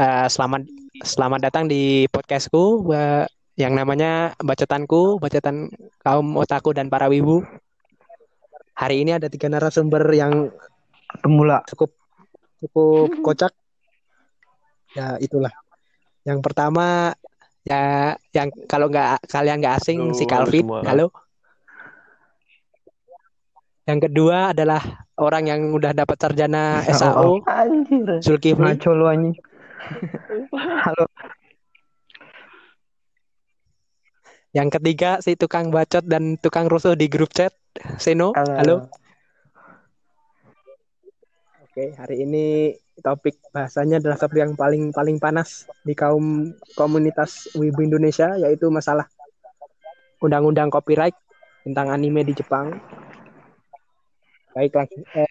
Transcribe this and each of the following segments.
Uh, selamat selamat datang di podcastku uh, yang namanya bacotanku, bacotan kaum otaku dan para wibu. Hari ini ada tiga narasumber yang pemula cukup cukup kocak. Ya itulah. Yang pertama ya yang kalau nggak kalian nggak asing Halo, si Calvin. Halo. Yang kedua adalah orang yang udah dapat sarjana SAO. Anjir. Zulkifli. Ngaco lu anjing. Halo. Yang ketiga si tukang bacot dan tukang rusuh di grup chat. Seno. Halo. Halo. Oke, hari ini topik bahasanya adalah topik yang paling paling panas di kaum komunitas Wibu Indonesia yaitu masalah undang-undang copyright tentang anime di Jepang. Baik langsung eh,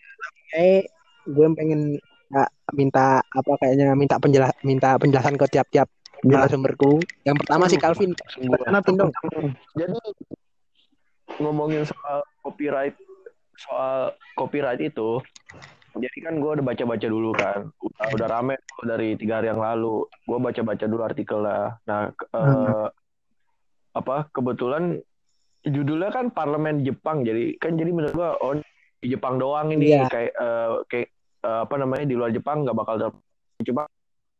eh gue pengen ya, minta apa kayaknya minta penjelas minta penjelasan ke tiap-tiap narasumberku. Yang pertama sih Calvin. Kenapa dong? Jadi ngomongin soal copyright soal copyright itu jadi kan gue udah baca-baca dulu kan udah, udah rame dari tiga hari yang lalu gue baca-baca dulu artikel lah nah hmm. uh, apa kebetulan judulnya kan parlemen Jepang jadi kan jadi menurut gue oh di Jepang doang ini yeah. kayak uh, kayak uh, apa namanya di luar Jepang nggak bakal cuma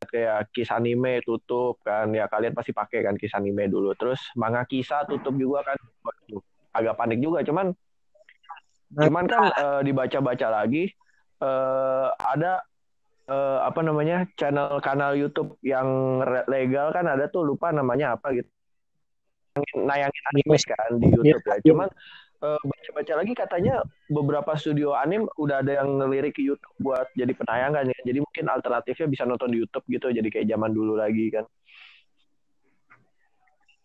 kayak kisah anime tutup kan. Ya kalian pasti pakai kan kisah anime dulu. Terus manga kisah tutup juga kan. Agak panik juga. Cuman cuman kan uh, dibaca-baca lagi uh, ada uh, apa namanya channel kanal YouTube yang legal kan ada tuh. Lupa namanya apa gitu. Nayangin anime kan di YouTube ya. Cuman baca eh, baca-baca lagi katanya beberapa studio anim udah ada yang ngelirik ke YouTube buat jadi penayangan ya. Jadi mungkin alternatifnya bisa nonton di YouTube gitu jadi kayak zaman dulu lagi kan.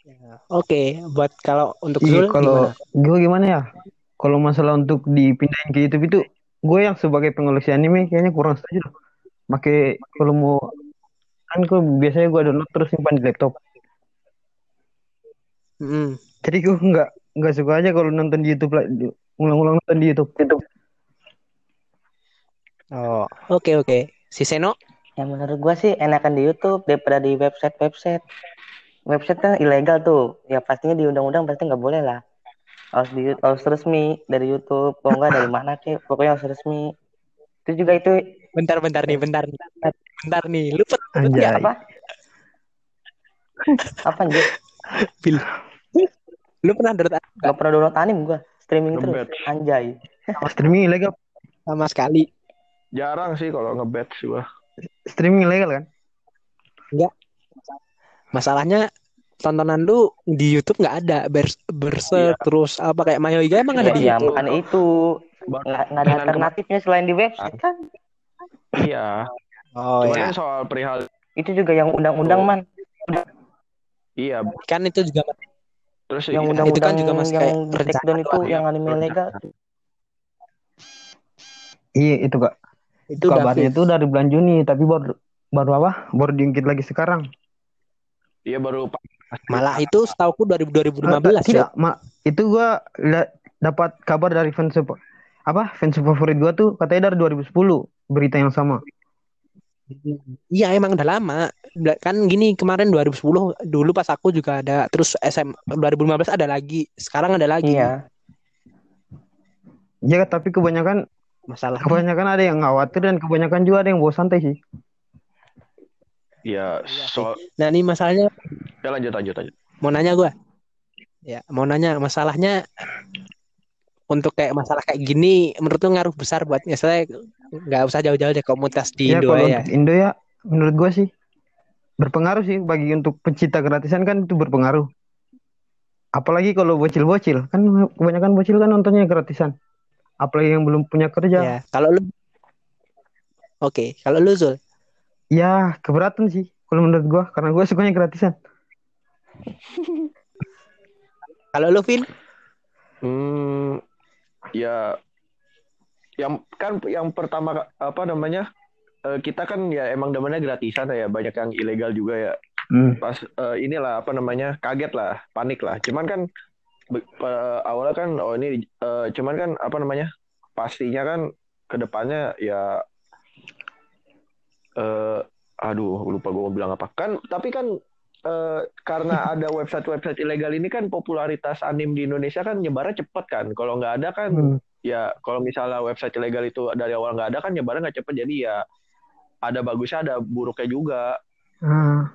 Ya, Oke, okay. buat kalau untuk iya, kalau gue gimana ya? Kalau masalah untuk dipindahin ke YouTube itu, gue yang sebagai pengoleksi anime kayaknya kurang setuju. Pakai kalau mau kan gue biasanya gue download terus simpan di laptop. Mm. Jadi gue nggak nggak suka aja kalau nonton di YouTube ulang-ulang nonton di YouTube. YouTube. Oh, oke okay, oke. Okay. Si Seno? Yang menurut gua sih enakan di YouTube daripada di website-website. Website kan ilegal tuh. Ya pastinya di undang-undang pasti nggak boleh lah. Harus di harus resmi dari YouTube. Kalau enggak dari mana sih? Pokoknya harus resmi. Itu juga itu. Bentar-bentar nih, bentar nih. Bentar nih. Lu ya, apa? apa anjir? Bil. Lu pernah download Gak pernah download anim gua. Streaming terus. Anjay. streaming ilegal sama sekali. Jarang sih kalau ngebet sih gua. Streaming ilegal kan? Enggak. Masalahnya tontonan lu di YouTube nggak ada Bers berse yeah. terus apa kayak Mayoiga emang ada di ya, YouTube. Bukan itu. Nggak, ada alternatifnya selain di website kan? Iya. Oh Cuman ya. soal perihal itu juga yang undang-undang man. Iya. Kan itu juga Terus yang undang-undang itu kan juga masih kayak takedown itu yang anime legal. Iya itu kak. Itu kabarnya itu dari bulan Juni tapi baru baru apa? Baru diungkit lagi sekarang. Iya baru malah itu setauku 2015 belas tidak, ya. Ma, itu gua dapat kabar dari fans apa fans favorit gua tuh katanya dari 2010 berita yang sama. Iya emang udah lama. Kan gini kemarin 2010 dulu pas aku juga ada terus SM 2015 ada lagi. Sekarang ada lagi. Iya. Iya tapi kebanyakan masalah kebanyakan ada yang khawatir dan kebanyakan juga ada yang bawa santai sih. Iya, iya soal Nah, ini masalahnya Ya lanjut lanjut lanjut. Mau nanya gua. Ya, mau nanya masalahnya untuk kayak masalah kayak gini menurut lu ngaruh besar buat misalnya nggak usah jauh-jauh deh komunitas di ya, Indo ya. Indo ya menurut gua sih berpengaruh sih bagi untuk pencipta gratisan kan itu berpengaruh. Apalagi kalau bocil-bocil kan kebanyakan bocil kan nontonnya gratisan. Apalagi yang belum punya kerja. Ya, kalau lu Oke, okay. kalau lu Zul? Ya, keberatan sih kalau menurut gua karena gua sukanya gratisan. kalau lu Vin? Hmm, ya yang kan yang pertama apa namanya uh, kita kan ya emang demennya gratisan ya banyak yang ilegal juga ya. Hmm. pas uh, inilah apa namanya kaget lah panik lah. Cuman kan uh, awalnya kan oh ini uh, cuman kan apa namanya pastinya kan ke depannya ya uh, aduh lupa gue mau bilang apa. Kan tapi kan eh, karena ada website-website ilegal ini kan popularitas anim di Indonesia kan nyebarnya cepet kan. Kalau nggak ada kan Hmm. ya kalau misalnya website ilegal itu dari awal nggak ada kan nyebarnya nggak cepet. Jadi ya ada bagusnya ada buruknya juga. Ah,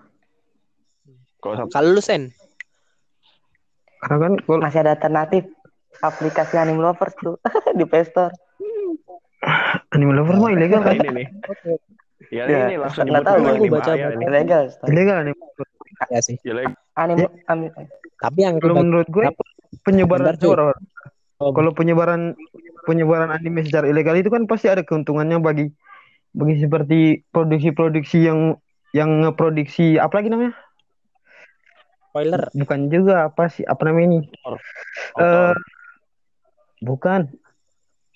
kalau sampai Kalau lu Sen, karena kan kalau Masih ada alternatif. Aplikasi Anime Lovers tuh di Play Store. anime lover mah ilegal kan? ini nih. Ya, Ya, ini langsung nggak nyebut tahu, gua ini baca- Ilegal. Ilegal anime. Ya sih. Ilegal. Anime, Ya. anime Tapi yang Kalau menurut gue penyebaran orang Oh, kalau penyebaran penyebaran anime secara ilegal itu kan pasti ada keuntungannya bagi bagi seperti produksi-produksi yang yang ngeproduksi apa lagi namanya? spoiler. Bukan juga apa sih apa namanya ini? Eh Autor, bukan.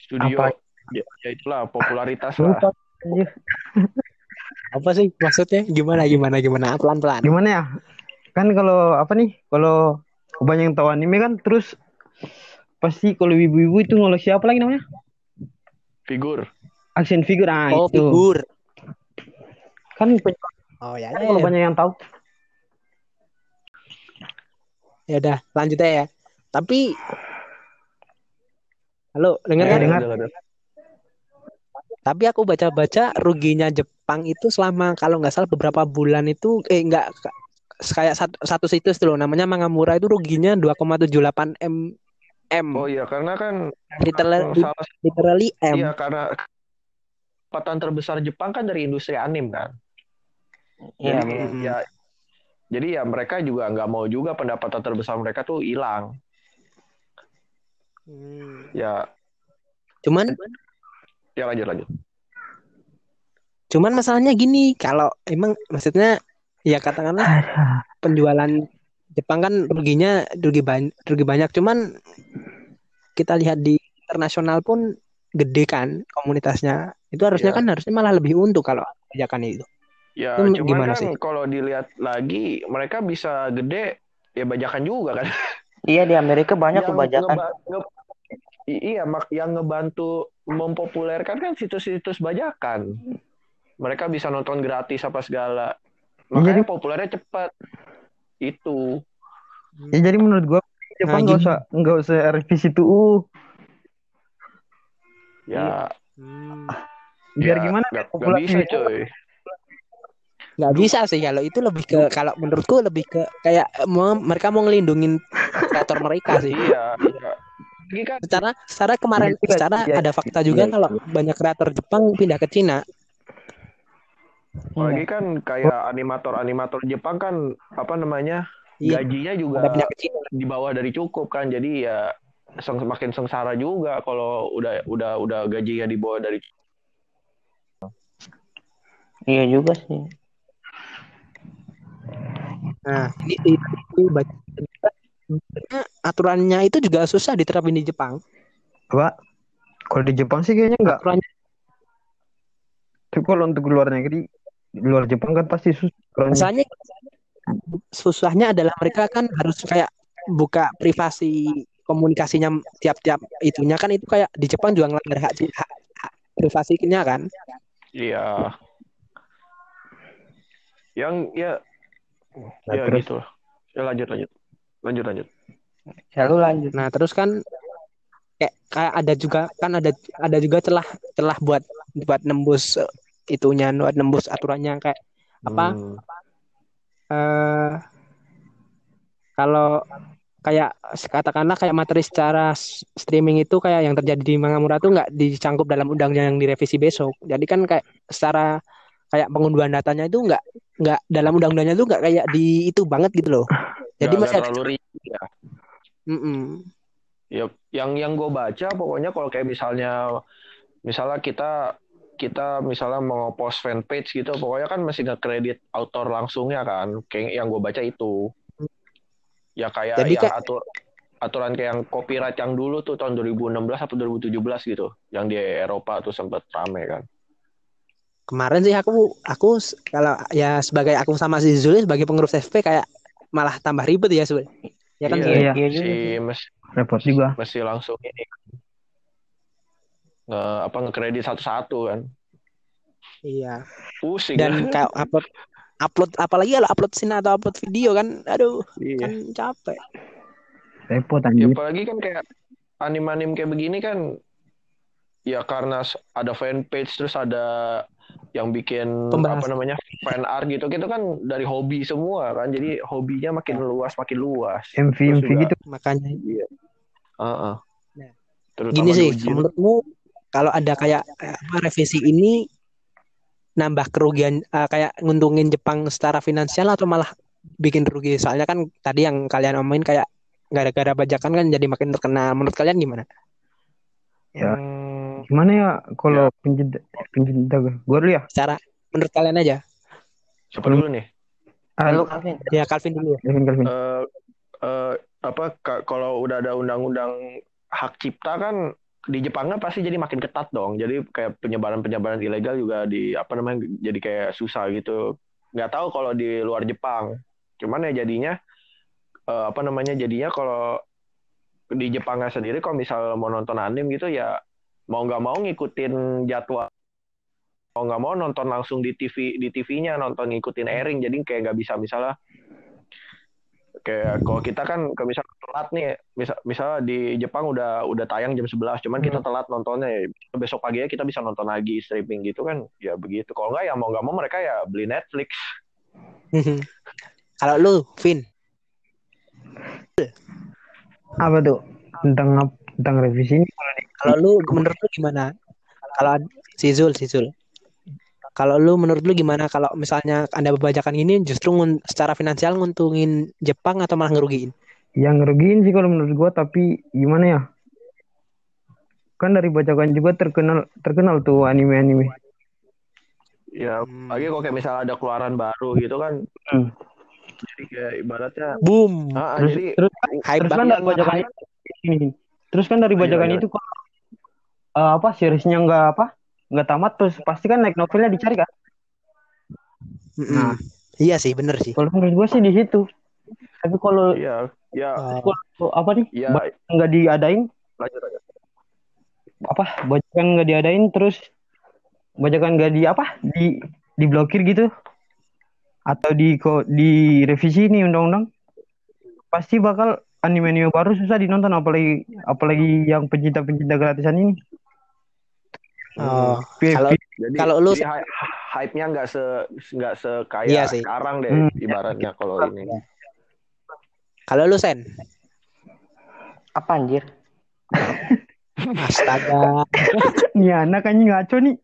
studio apa? ya, ya itulah popularitas lah. Apa sih maksudnya? Gimana gimana gimana? Pelan-pelan. Gimana ya? Kan kalau apa nih? Kalau banyak yang tahu anime kan terus pasti kalau ibu-ibu itu ngoleksi apa lagi namanya? figur Action figure ah Oh, itu. figur. Kan Oh ya, kan ya, kalau ya. banyak yang tahu. Ya udah, lanjut aja ya. Tapi Halo, dengar Ya, kan? dengar. Tapi aku baca-baca ruginya Jepang itu selama kalau nggak salah beberapa bulan itu eh nggak kayak satu, satu situs tuh loh namanya Mangamura itu ruginya 2,78 m m. Oh iya karena kan literally, salah literally m. Iya karena pendapatan terbesar Jepang kan dari industri anim kan? Iya, jadi betul. ya jadi ya mereka juga nggak mau juga pendapatan terbesar mereka tuh hilang. Hmm. ya. Cuman ya lanjut lanjut cuman masalahnya gini kalau emang maksudnya ya katakanlah penjualan Jepang kan ruginya rugi banyak rugi banyak cuman kita lihat di internasional pun gede kan komunitasnya itu harusnya Iya. kan harusnya malah lebih untung kalau kebijakan itu ya Itu cuman gimana kan sih? kalau dilihat lagi mereka bisa gede ya bajakan juga kan Iya di Amerika banyak Yang kebajakan. ngeba- nge- I- iya mak yang ngebantu mempopulerkan kan situs-situs bajakan. Mereka bisa nonton gratis apa segala. Makanya Iya, populernya cepat. Itu. Ya jadi menurut gua Nah, Jepang nggak gini. usah. nggak usah revisi tuh. Uh, ya. Hmm. biar ya, gimana? nggak nggak populasi bisa coy. Nggak bisa sih kalau itu lebih ke kalau menurutku lebih ke kayak mau mereka mau ngelindungin kreator mereka sih. Iya iya secara secara kemarin Iya secara iya. ada fakta juga Iya, kalau banyak kreator Jepang pindah ke Cina lagi kan kayak animator-animator Jepang kan apa namanya Iya. gajinya juga ada pindah ke Cina di bawah dari cukup kan jadi ya seng, semakin sengsara juga kalau udah udah udah gajinya di bawah dari Iya juga sih. nah ini itu baca aturannya itu juga susah diterapin di Jepang Apa? Kalau di Jepang sih kayaknya enggak. aturannya Tapi kalau untuk luar negeri, di luar Jepang kan pasti susah. Masalahnya susahnya adalah mereka kan harus kayak buka privasi komunikasinya tiap-tiap itunya kan itu kayak di Jepang juga ngelanggar hak, hak, hak privasinya kan. iya yang ya Nah, ya terus? gitu ya lanjut lanjut lanjut lanjut Selalu lanjut. Nah, terus kan kayak, kayak ada juga kan ada ada juga celah celah buat buat nembus eh, itunya buat nembus aturannya kayak apa Hmm. eh kalau kayak katakanlah kayak materi secara streaming itu kayak yang terjadi di Mangamura tuh nggak dicangkup dalam undangnya yang direvisi besok. Jadi kan kayak secara kayak pengunduhan datanya itu nggak nggak dalam undang-undangnya tuh nggak kayak di itu banget gitu loh. Jadi masih ada. terlalu ya. Mm-mm. ya yang yang gue baca pokoknya kalau kayak misalnya misalnya kita kita misalnya mau post fanpage gitu pokoknya kan masih nggak kredit autor langsungnya kan. Kayak yang gue baca itu. Ya kayak Jadi yang kayak- atur aturan kayak yang copyright yang dulu tuh tahun 2016 atau 2017 gitu. Yang di Eropa tuh sempat rame kan. Kemarin sih aku aku kalau ya sebagai aku sama si Zul sebagai pengurus FP kayak malah tambah ribet ya Zul. Ya kan iya? Iya, iya si juga. mesti, Repot juga. mesti langsung ini nge, apa ngekredit satu-satu kan Iya. Pusing. Dan kan? kayak upload upload apalagi kalau upload scene atau upload video kan aduh Iya. kan capek. Repot Ya, anjir. apalagi kan kayak anim-anim kayak begini kan ya karena ada fanpage terus ada yang bikin Pembahasan. apa namanya fan art gitu gitu kan dari hobi semua kan jadi hobinya makin luas makin luas MV MV juga- gitu. Makanya iya Heeh. Nah, Terutama gini sih, menurutmu kalau ada kayak apa revisi ini nambah kerugian eh, kayak nguntungin Jepang secara finansial atau malah bikin rugi? Soalnya kan tadi yang kalian omongin kayak gara-gara bajakan kan jadi makin terkenal. Menurut kalian gimana? Ya. Hmm, Gimana ya kalau pencinta pencinta gue? Gue dulu ya. Secara menurut kalian aja. siapa dulu nih Ah, Lu Calvin. Ya Calvin dulu. Calvin Calvin. Eh, eh, apa ka- kalau udah ada undang-undang hak cipta kan di Jepang kan pasti jadi makin ketat dong. Jadi kayak penyebaran-penyebaran ilegal juga di apa namanya jadi kayak susah gitu. Nggak tahu kalau di luar Jepang. Cuman ya jadinya eh, apa namanya jadinya kalau di Jepangnya sendiri kalau misal mau nonton anime gitu ya mau nggak mau ngikutin jadwal mau nggak mau nonton langsung di TV di TV-nya nonton ngikutin airing jadi kayak nggak bisa misalnya kayak kalau kita kan kalau misal telat nih misal misalnya di Jepang udah udah tayang jam 11 cuman kita telat nontonnya ya besok pagi kita bisa nonton lagi streaming gitu kan ya begitu. Kalau nggak ya mau nggak mau mereka ya beli Netflix. Kalau lu, Vin, Apa tuh? Tentang tentang revisi ini kalau lu menurut lu gimana? Kalau si Zul, si Zul. Kalau lu menurut lu gimana kalau misalnya ada bajakan ini justru ngun- secara finansial nguntungin Jepang atau malah ngerugiin? yang ngerugiin sih kalau menurut gua tapi gimana ya? Kan dari bacakan juga terkenal terkenal tuh anime-anime. ya Hmm. lagi kalau kayak misalnya ada keluaran baru gitu kan Hmm. jadi kayak ibaratnya Boom. ah, Terus jadi terus, Hype terus kan dari gini. Terus kan dari iya. itu kalau eh, apa seriesnya nggak apa nggak tamat terus pasti kan naik novelnya dicari kan? Nah. Iya sih, bener sih. Kalau menurut gua sih di situ. Tapi kalau ya ya kalau apa nih? Ya nggak diadain. Lanjut aja apa? Bajakan nggak diadain terus bajakan nggak di apa? Di diblokir gitu. Atau di kok di revisi nih undang-undang. Pasti bakal anime-anime baru susah ditonton apalagi apalagi yang pencinta-pencinta gratisan ini oh. P- Kalau Kalau lu- jadi hy- hype-nya nggak se nggak sekaya Iya sih. sekarang deh Hmm. ibaratnya kalau ini. kalau lu Sen, Apa anjir? astaga. nih anak anjing ngaco nih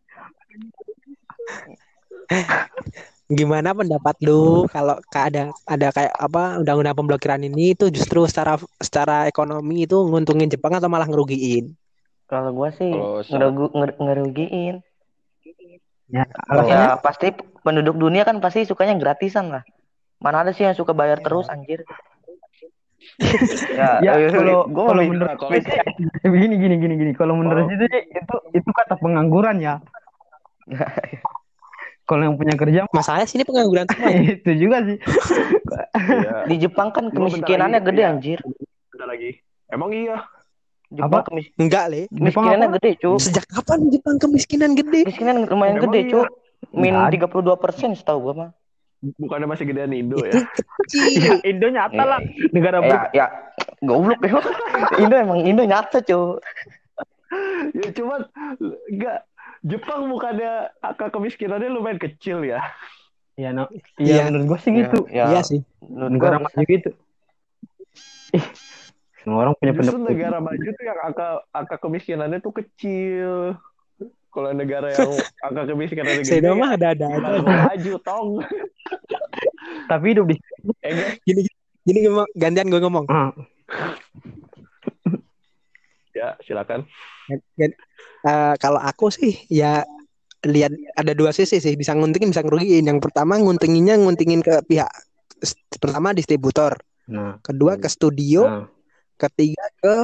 Gimana pendapat lu kalau ka- ada ada kayak apa undang-undang pemblokiran ini itu justru secara secara ekonomi itu nguntungin Jepang atau malah ngerugiin? Kalau gua sih ngerugu, nger- ngerugiin. ya Ya pasti penduduk dunia kan pasti sukanya gratisan lah. Mana ada sih yang suka bayar terus anjir. ya, ya eh, kalau gua kalau menurut kalau- gue gini gini gini gini kalau menurut Oh. itu itu itu kata pengangguran ya kalau yang punya kerja Masalahnya sini pengangguran semua. itu juga sih Iya. di Jepang kan kemiskinannya lagi, gede ya. anjir. Bentar lagi. Emang iya. Jepang Apa? kemis Enggak, Le. Jepang kemiskinannya gede, cu. Sejak kapan Jepang kemiskinan gede? Kemiskinan lumayan Emang gede, iya? cu. Min Nggak ada. 32 persen setahu gua mah. Bukannya masih gedean Indo ya? kecil. Indo nyata lah negara Ya, ya, goblok ya. Indo emang Indo nyata, cu. ya cuman enggak Jepang bukannya angka kemiskinannya lumayan kecil ya. Iya, no. Iya. Iya, menurut gue sih gitu. Ya, Iya sih. menurut Negara gua maju gitu. Ih, semua orang punya Justru pendapat. negara maju tuh yang angka angka kemiskinannya tuh kecil. Kalau negara yang angka kemiskinannya gede, Saya mah ada-ada aja. maju tong. Tapi hidup di Eh. Gini gini ngomong, gantian gue ngomong. Ah, Ya, silakan. Eh, kalau aku sih ya lihat ada dua sisi sih bisa nguntingin bisa ngerugiin. Yang pertama nguntinginnya nguntingin ke pihak pertama distributor, nah, kedua ke studio, nah. Ketiga ke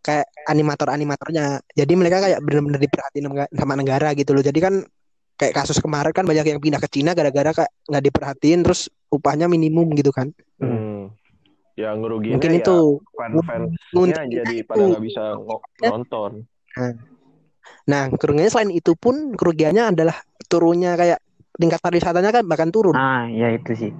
kayak animator-animatornya. Jadi mereka kayak benar-benar diperhatiin sama- negara gitu loh. Jadi kan kayak kasus kemarin kan banyak yang pindah ke Cina gara-gara kayak nggak diperhatiin terus upahnya minimum gitu kan. Hmm. Ya ngerugiinnya Mungkin ya itu fan-fansnya jadi itu. pada nggak bisa ngo- nonton. Nah, kerugiannya selain itu pun kerugiannya adalah turunnya kayak tingkat pariwisatanya kan bahkan turun. Ah, ya itu sih.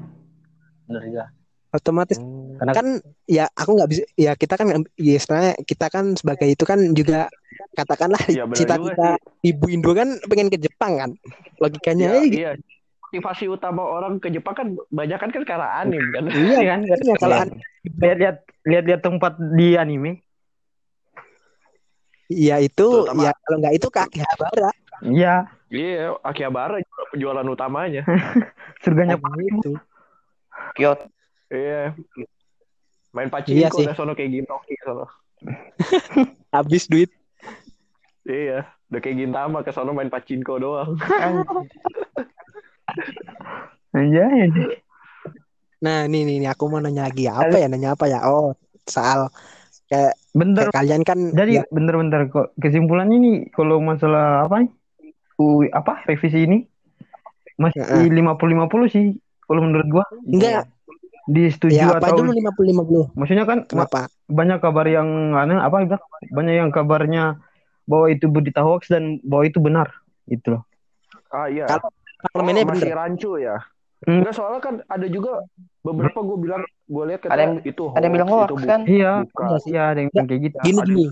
Benar juga. Otomatis Hmm. Karena kan ya aku nggak bisa ya kita kan ya istilahnya kita kan sebagai itu kan juga katakanlah benar cita-cita ibu Indo kan pengen ke Jepang kan. Logikanya Iya, ya gitu. iya. Motivasi utama orang ke Jepang kan banyak kan kan karena anim kan. Iya kan? Iya, kalau Iya. an- lihat-lihat lihat-lihat tempat di anime. Iya itu Terutama- ya kalau nggak itu ke Akihabara. Iya, Iya, Akihabara juga penjualan utamanya. surganya Nah, itu. Iya. Kyoto. Main Iya pachinko sih. udah sono kayak Gintoki sono. Habis duit. Iya, udah kayak Gintama ke sono main pachinko doang. aja. aja. Nah, nih nih, nih, aku mau nanya lagi apa ya? Nanya apa ya? Oh, soal kayak, Bener. kayak kalian kan Jadi ya, bener-bener kok kesimpulannya nih kalau masalah apa nih? U, apa revisi ini masih Heeh. 50-50 sih kalau menurut gua enggak disetujui ya apa atau dulu 50 50. maksudnya kan Kenapa? banyak kabar yang aneh apa Ibra? banyak yang kabarnya bahwa itu berita hoax dan bahwa itu benar gitu loh Ah iya. Kalau Oh, Parlemennya masih bener. rancu ya. Hmm. Enggak soalnya kan ada juga beberapa gue bilang gue lihat Ada yang- itu ada yang bilang hoax, hoax itu bu- kan? iya bukan. iya ada yang bilang kayak gitu Gini gini.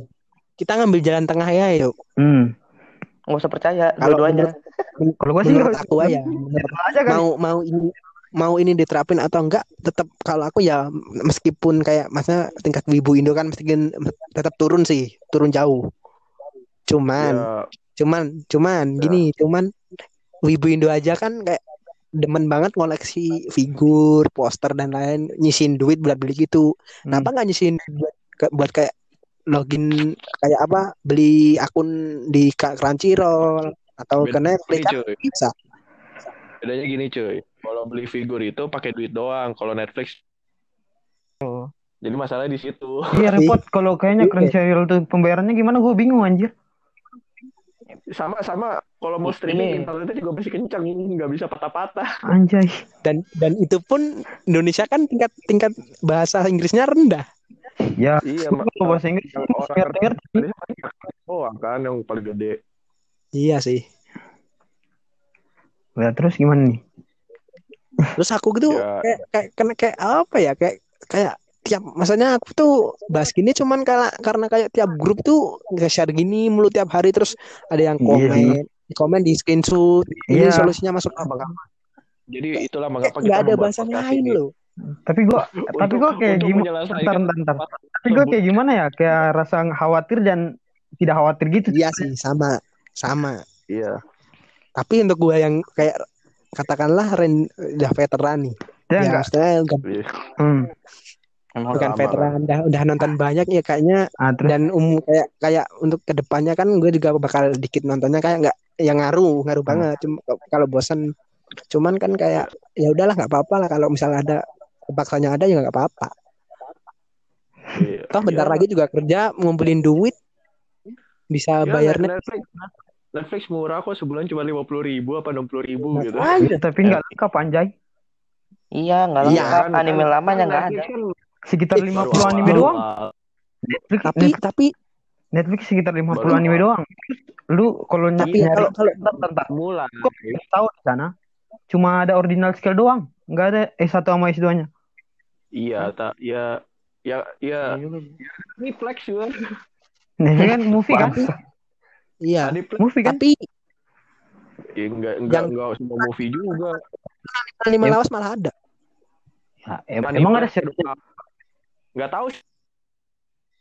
Kita ngambil jalan tengah ya, yuk. hmm. Nggak usah percaya Kalau dua-duanya. kalau gua sih Menurut aku aja, menurut aja kan mau mau ini mau ini diterapin atau enggak tetap kalau aku ya meskipun kayak masa tingkat wibu Indo kan meskipun tetap turun sih turun jauh cuman Ya, cuman cuman Ya. gini cuman wibu Indo aja kan kayak demen banget ngoleksi figur poster dan lain nyisin duit buat beli gitu Hmm. kenapa nggak nyisin buat, buat kayak login kayak apa beli akun di Crunchyroll atau Beda- ke Netflix kan bisa bedanya gini cuy. Kalau beli figur itu pakai duit doang. Kalau Netflix jadi masalahnya di situ. iya repot kalau kayaknya Iya. Crunchyroll tuh pembayarannya gimana gua bingung anjir Sama sama kalau mau streaming internetnya juga masih kencang, nggak bisa patah-patah. anjay dan dan itu pun Indonesia kan tingkat tingkat bahasa Inggrisnya rendah ya Iya, kalau bahasa Inggris yang orang ngerti-ngerti Oh, kan yang paling gede. iya sih ya terus gimana nih terus aku gitu Ya. kayak kayak kena kayak apa ya kayak kayak tiap maksudnya aku tuh bahas gini cuman karena karena kayak tiap grup tuh nge-share gini mulu tiap hari terus ada yang Iya komen di komen di screenshot ini Iya. solusinya masuk apa Jadi itulah Kayak mengapa nggak kita ada podcast lain loh tapi gua tapi Untuk- gua kayak gimana bentar, bentar. masalah tapi gua kayak gimana ya kayak rasa khawatir dan tidak khawatir gitu iya sih sama sama Iya. tapi untuk gua yang kayak katakanlah Ren udah veteran nih. Ya ya enggak. maksudnya bukan, Iya. hmm. Emang bukan lama, veteran udah udah nonton banyak ya kayaknya. Ah, dan umum kayak kayak untuk ke depannya kan gue juga bakal dikit nontonnya kayak nggak yang ngaruh ngaruh Hmm. banget. Cuma kalau bosan cuman kan kayak ya udahlah nggak apa-apa lah. Kalau misalnya ada paksanya ada ya nggak apa-apa. Iya. toh bentar Ya, lagi juga kerja ngumpulin duit bisa ya, bayar net Netflix. Netflix murah kok sebulan cuma lima puluh ribu apa enam puluh ribu Nah, gitu. Iya, tapi nggak lengkap anjay Iya, nggak Iya, lengkap. Kan- Anime kan- lamanya nggak Netflix ada. kan sekitar 50 baru anime doang Netflix tapi Net- tapi Netflix sekitar 50 Baru anime doang lu kalau tapi nyari kalau kalau bentar, bentar. mulai. Gua tahu di sana cuma ada original scale doang nggak ada S1 sama S2 nya Iya, tak ya ya ya Iya juga. ini flex juga. nah ini kan movie kan iya movie kan tapi ya, enggak enggak Yang- enggak semua movie juga. lima Ya. lawas malah ada Ya, em- emang ada serial Enggak tahu sih.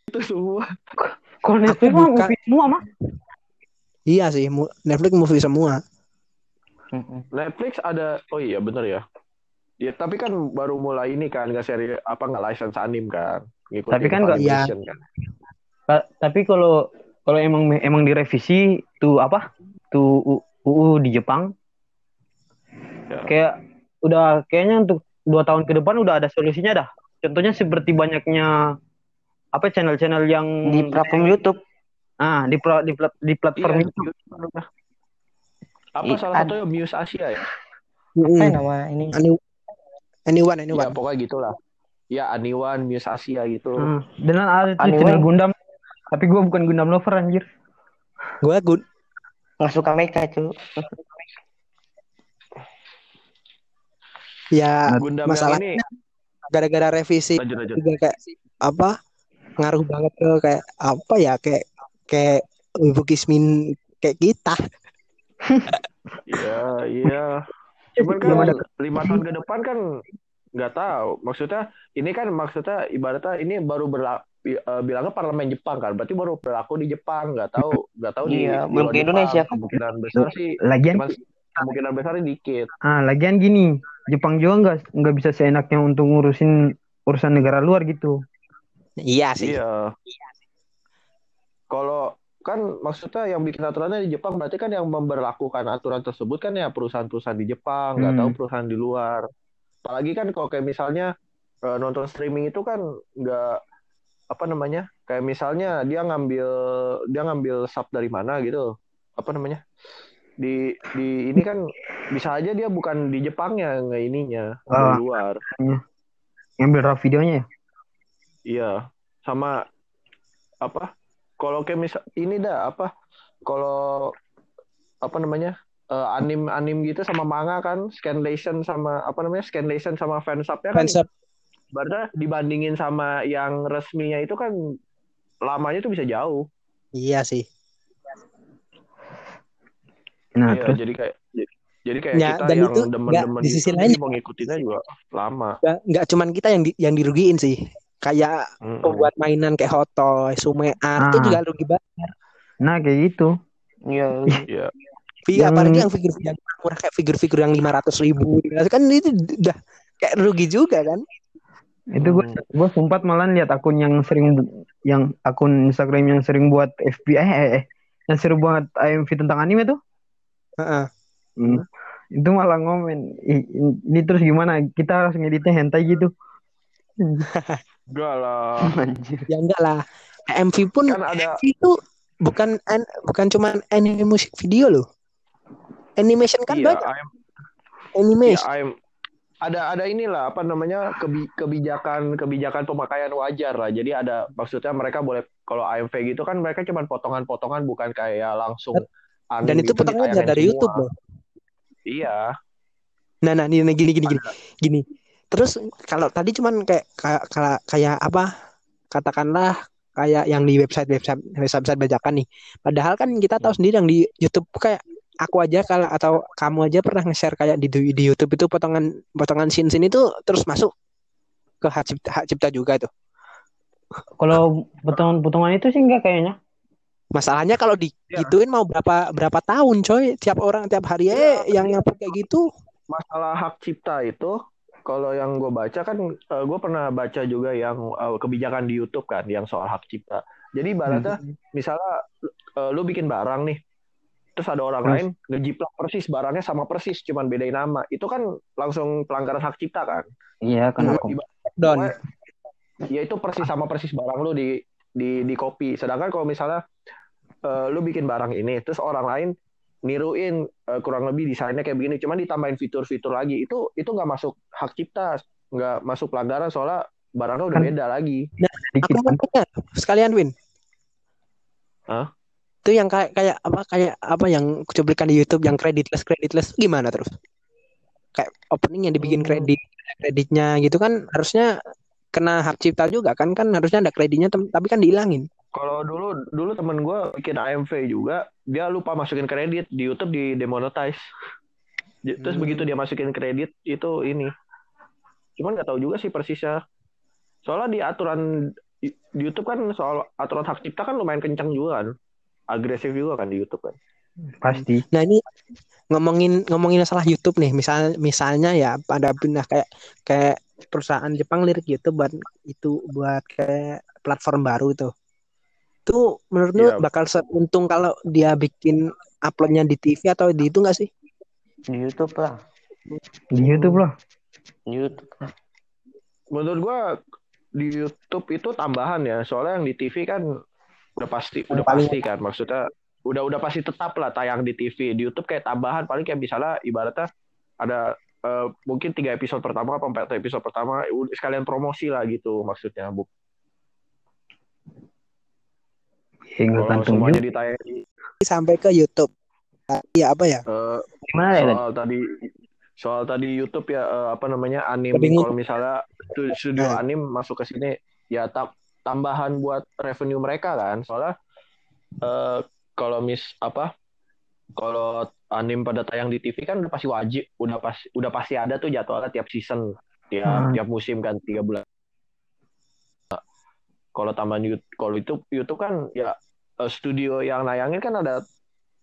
itu semua. kalau Netflix mah buka- movie semua mah iya sih Netflix movie semua. Netflix ada oh iya bener ya. Ya tapi kan baru mulai ini kan nggak seri apa nggak license anim kan. Ngikutin Tapi kan nggak- Iya. Funimation kan. Ta- tapi kalau kalau emang emang direvisi tuh apa tuh UU di Jepang Ya. kayak udah kayaknya untuk dua tahun ke depan udah ada solusinya dah contohnya seperti banyaknya apa channel-channel yang Di platform YouTube. ah di pla- di, plat- di platform Iya, itu Apa Iya, salah satunya Muse Asia ya? Apa Mm-mm. nama ini? Any- anyone Ya anyone pokoknya gitulah. Ya Aniwan, Muse Asia gitu. Ah, dan ada Anime. channel Gundam tapi gue bukan Gundam lover anjir gue gun nggak suka Mecha cu Ya Gundam masalahnya gara-gara revisi lanjut lanjut. juga kayak apa ngaruh banget ke kayak apa ya kayak kayak ibu Kismin kayak kita. Iya, iya. Cuman kan lima tahun ke depan kan nggak tahu. Maksudnya ini kan maksudnya ibaratnya ini baru berlaku bilangnya parlemen Jepang kan, berarti baru berlaku di Jepang. Nggak tahu, nggak tahu di Iya, di belum ke Indonesia Jepang. kan. Kemungkinan besar sih, Lagian cuman kemungkinan besarnya dikit. ah lagian gini, Jepang juga nggak nggak bisa seenaknya untuk ngurusin urusan negara luar gitu. Iya sih. Iya. Kalau kan maksudnya yang bikin aturannya di Jepang berarti kan yang memberlakukan aturan tersebut kan ya perusahaan-perusahaan di Jepang, nggak Hmm. tahu perusahaan di luar. Apalagi kan kalau kayak misalnya eh, nonton streaming itu kan nggak apa namanya? Kayak misalnya dia ngambil dia ngambil sub dari mana gitu. Apa namanya? Di di ini kan bisa aja dia bukan di Jepangnya nggak ininya, Ah. luar. Ngambil raw videonya ya. Iya, sama apa? Kalau kayak misal ini dah apa? Kalau apa namanya? Eh, anim anim gitu sama manga kan, scanlation sama apa namanya? Scanlation sama fansubnya kan Fansub. berarti dibandingin sama yang resminya itu kan lamanya tuh bisa jauh. Iya sih. Nah, Iya, terus jadi kayak jadi, kayak Ya, kita dan yang itu demen-demen di sisi lain- mau ngikutinnya juga lama. Nggak, nggak cuman kita yang di, yang dirugiin sih. Kayak Mm-mm. pembuat mainan kayak Hot Toys, Sume Art itu Ah. juga rugi banget. nah kayak gitu. iya Iya. Fi- Yang- apalagi yang figur yang murah kayak figur-figur yang lima ratus ribu kan itu udah kayak rugi juga kan Itu gue Hmm. gue sempat malah lihat akun yang sering yang akun Instagram yang sering buat FBI eh, eh, yang sering buat AMV tentang anime tuh. Heeh. Hmm. Itu malah ngomen, "Ih, ini terus gimana? Kita harus ngeditnya hentai gitu. Enggak lah. anjir ya enggak lah MV pun Kan ada MV itu bukan an- bukan cuman anime musik video loh animation kan iya, banyak. I'm Iya, animation I'm ada ada inilah apa namanya kebi- kebijakan kebijakan pemakaian wajar lah. Jadi ada maksudnya mereka boleh kalau AMV gitu kan mereka cuma potongan-potongan bukan kayak langsung dan itu gitu potongannya dari semua. YouTube loh. Iya. nah nah ini gini gini gini. Gini. Terus kalau tadi cuman kayak kayak kayak, kayak apa? Katakanlah kayak yang di website website website website bajakan nih. Padahal kan kita tahu sendiri yang di YouTube kayak aku aja kalau atau kamu aja pernah nge-share kayak di di YouTube itu potongan potongan scene scene itu terus masuk ke hak cipta, hak cipta juga tuh Kalau potongan-potongan itu sih enggak kayaknya. masalahnya kalau digituin mau berapa berapa tahun coy tiap orang tiap hari eh yang ngupload kayak gitu Masalah hak cipta itu kalau yang gue baca kan gue pernah baca juga yang eh, kebijakan di YouTube kan yang soal hak cipta. Jadi ibaratnya misalnya eh, lu bikin barang nih terus ada orang Terus? lain ngejiplak persis barangnya sama persis cuman bedain nama. Itu kan langsung pelanggaran hak cipta kan? Iya, Hmm. kenapa? don ya itu persis sama persis barang lu di di di copy. Sedangkan kalau misalnya eh, lu bikin barang ini, terus orang lain niruin eh, kurang lebih desainnya kayak begini, cuman ditambahin fitur-fitur lagi, itu itu nggak masuk hak cipta, nggak masuk pelanggaran soalnya barangnya udah Kan- beda lagi. Dikit aku mau kan. tanya sekalian Win Hah? Itu yang kayak kayak apa kayak apa yang cuplikan di YouTube yang creditless creditless gimana terus kayak opening yang dibikin Hmm. kredit kreditnya gitu kan harusnya kena hak cipta juga kan kan harusnya ada kreditnya tapi kan dihilangin Kalau dulu dulu temen gue bikin AMV juga, dia lupa masukin kredit di YouTube di demonetize. Terus Hmm. begitu dia masukin kredit itu ini. Cuman nggak tahu juga sih persisnya. Soalnya di aturan di di YouTube kan soal aturan hak cipta kan lumayan kencang juga kan. Agresif juga kan di YouTube kan. Pasti. nah ini ngomongin ngomongin masalah YouTube nih misal misalnya ya pada pindah kayak kayak perusahaan Jepang lirik YouTube buat itu buat kayak platform baru itu itu menurut lu Iya. bakal seuntung kalau dia bikin uploadnya di TV atau di itu nggak sih di YouTube lah Di YouTube loh. di YouTube lah Menurut gua di YouTube itu tambahan ya. Soalnya yang di TV kan udah pasti udah paling- pasti kan maksudnya udah udah pasti tetap lah tayang di TV. Di YouTube kayak tambahan paling kayak misalnya ibaratnya ada eh, mungkin tiga episode pertama apa empat episode pertama sekalian promosi lah gitu maksudnya. Bu- Ya, enggak Kalau semuanya ditayang di sampai ke YouTube ya apa ya? Eh, Gimana ya? soal tadi soal tadi YouTube ya eh, apa namanya anim Lebih kalau misalnya stu- studio Nah. anim masuk ke sini ya ta- tambahan buat revenue mereka kan. Soalnya eh, kalau mis apa kalau anim pada tayang di TV kan udah pasti wajib. Udah pas udah pasti ada tuh jadwalnya tiap season. Tiap Hmm. tiap musim kan tiga bulan. Kalau tambahan YouTube kalau itu YouTube kan ya eh, studio yang nayangin kan ada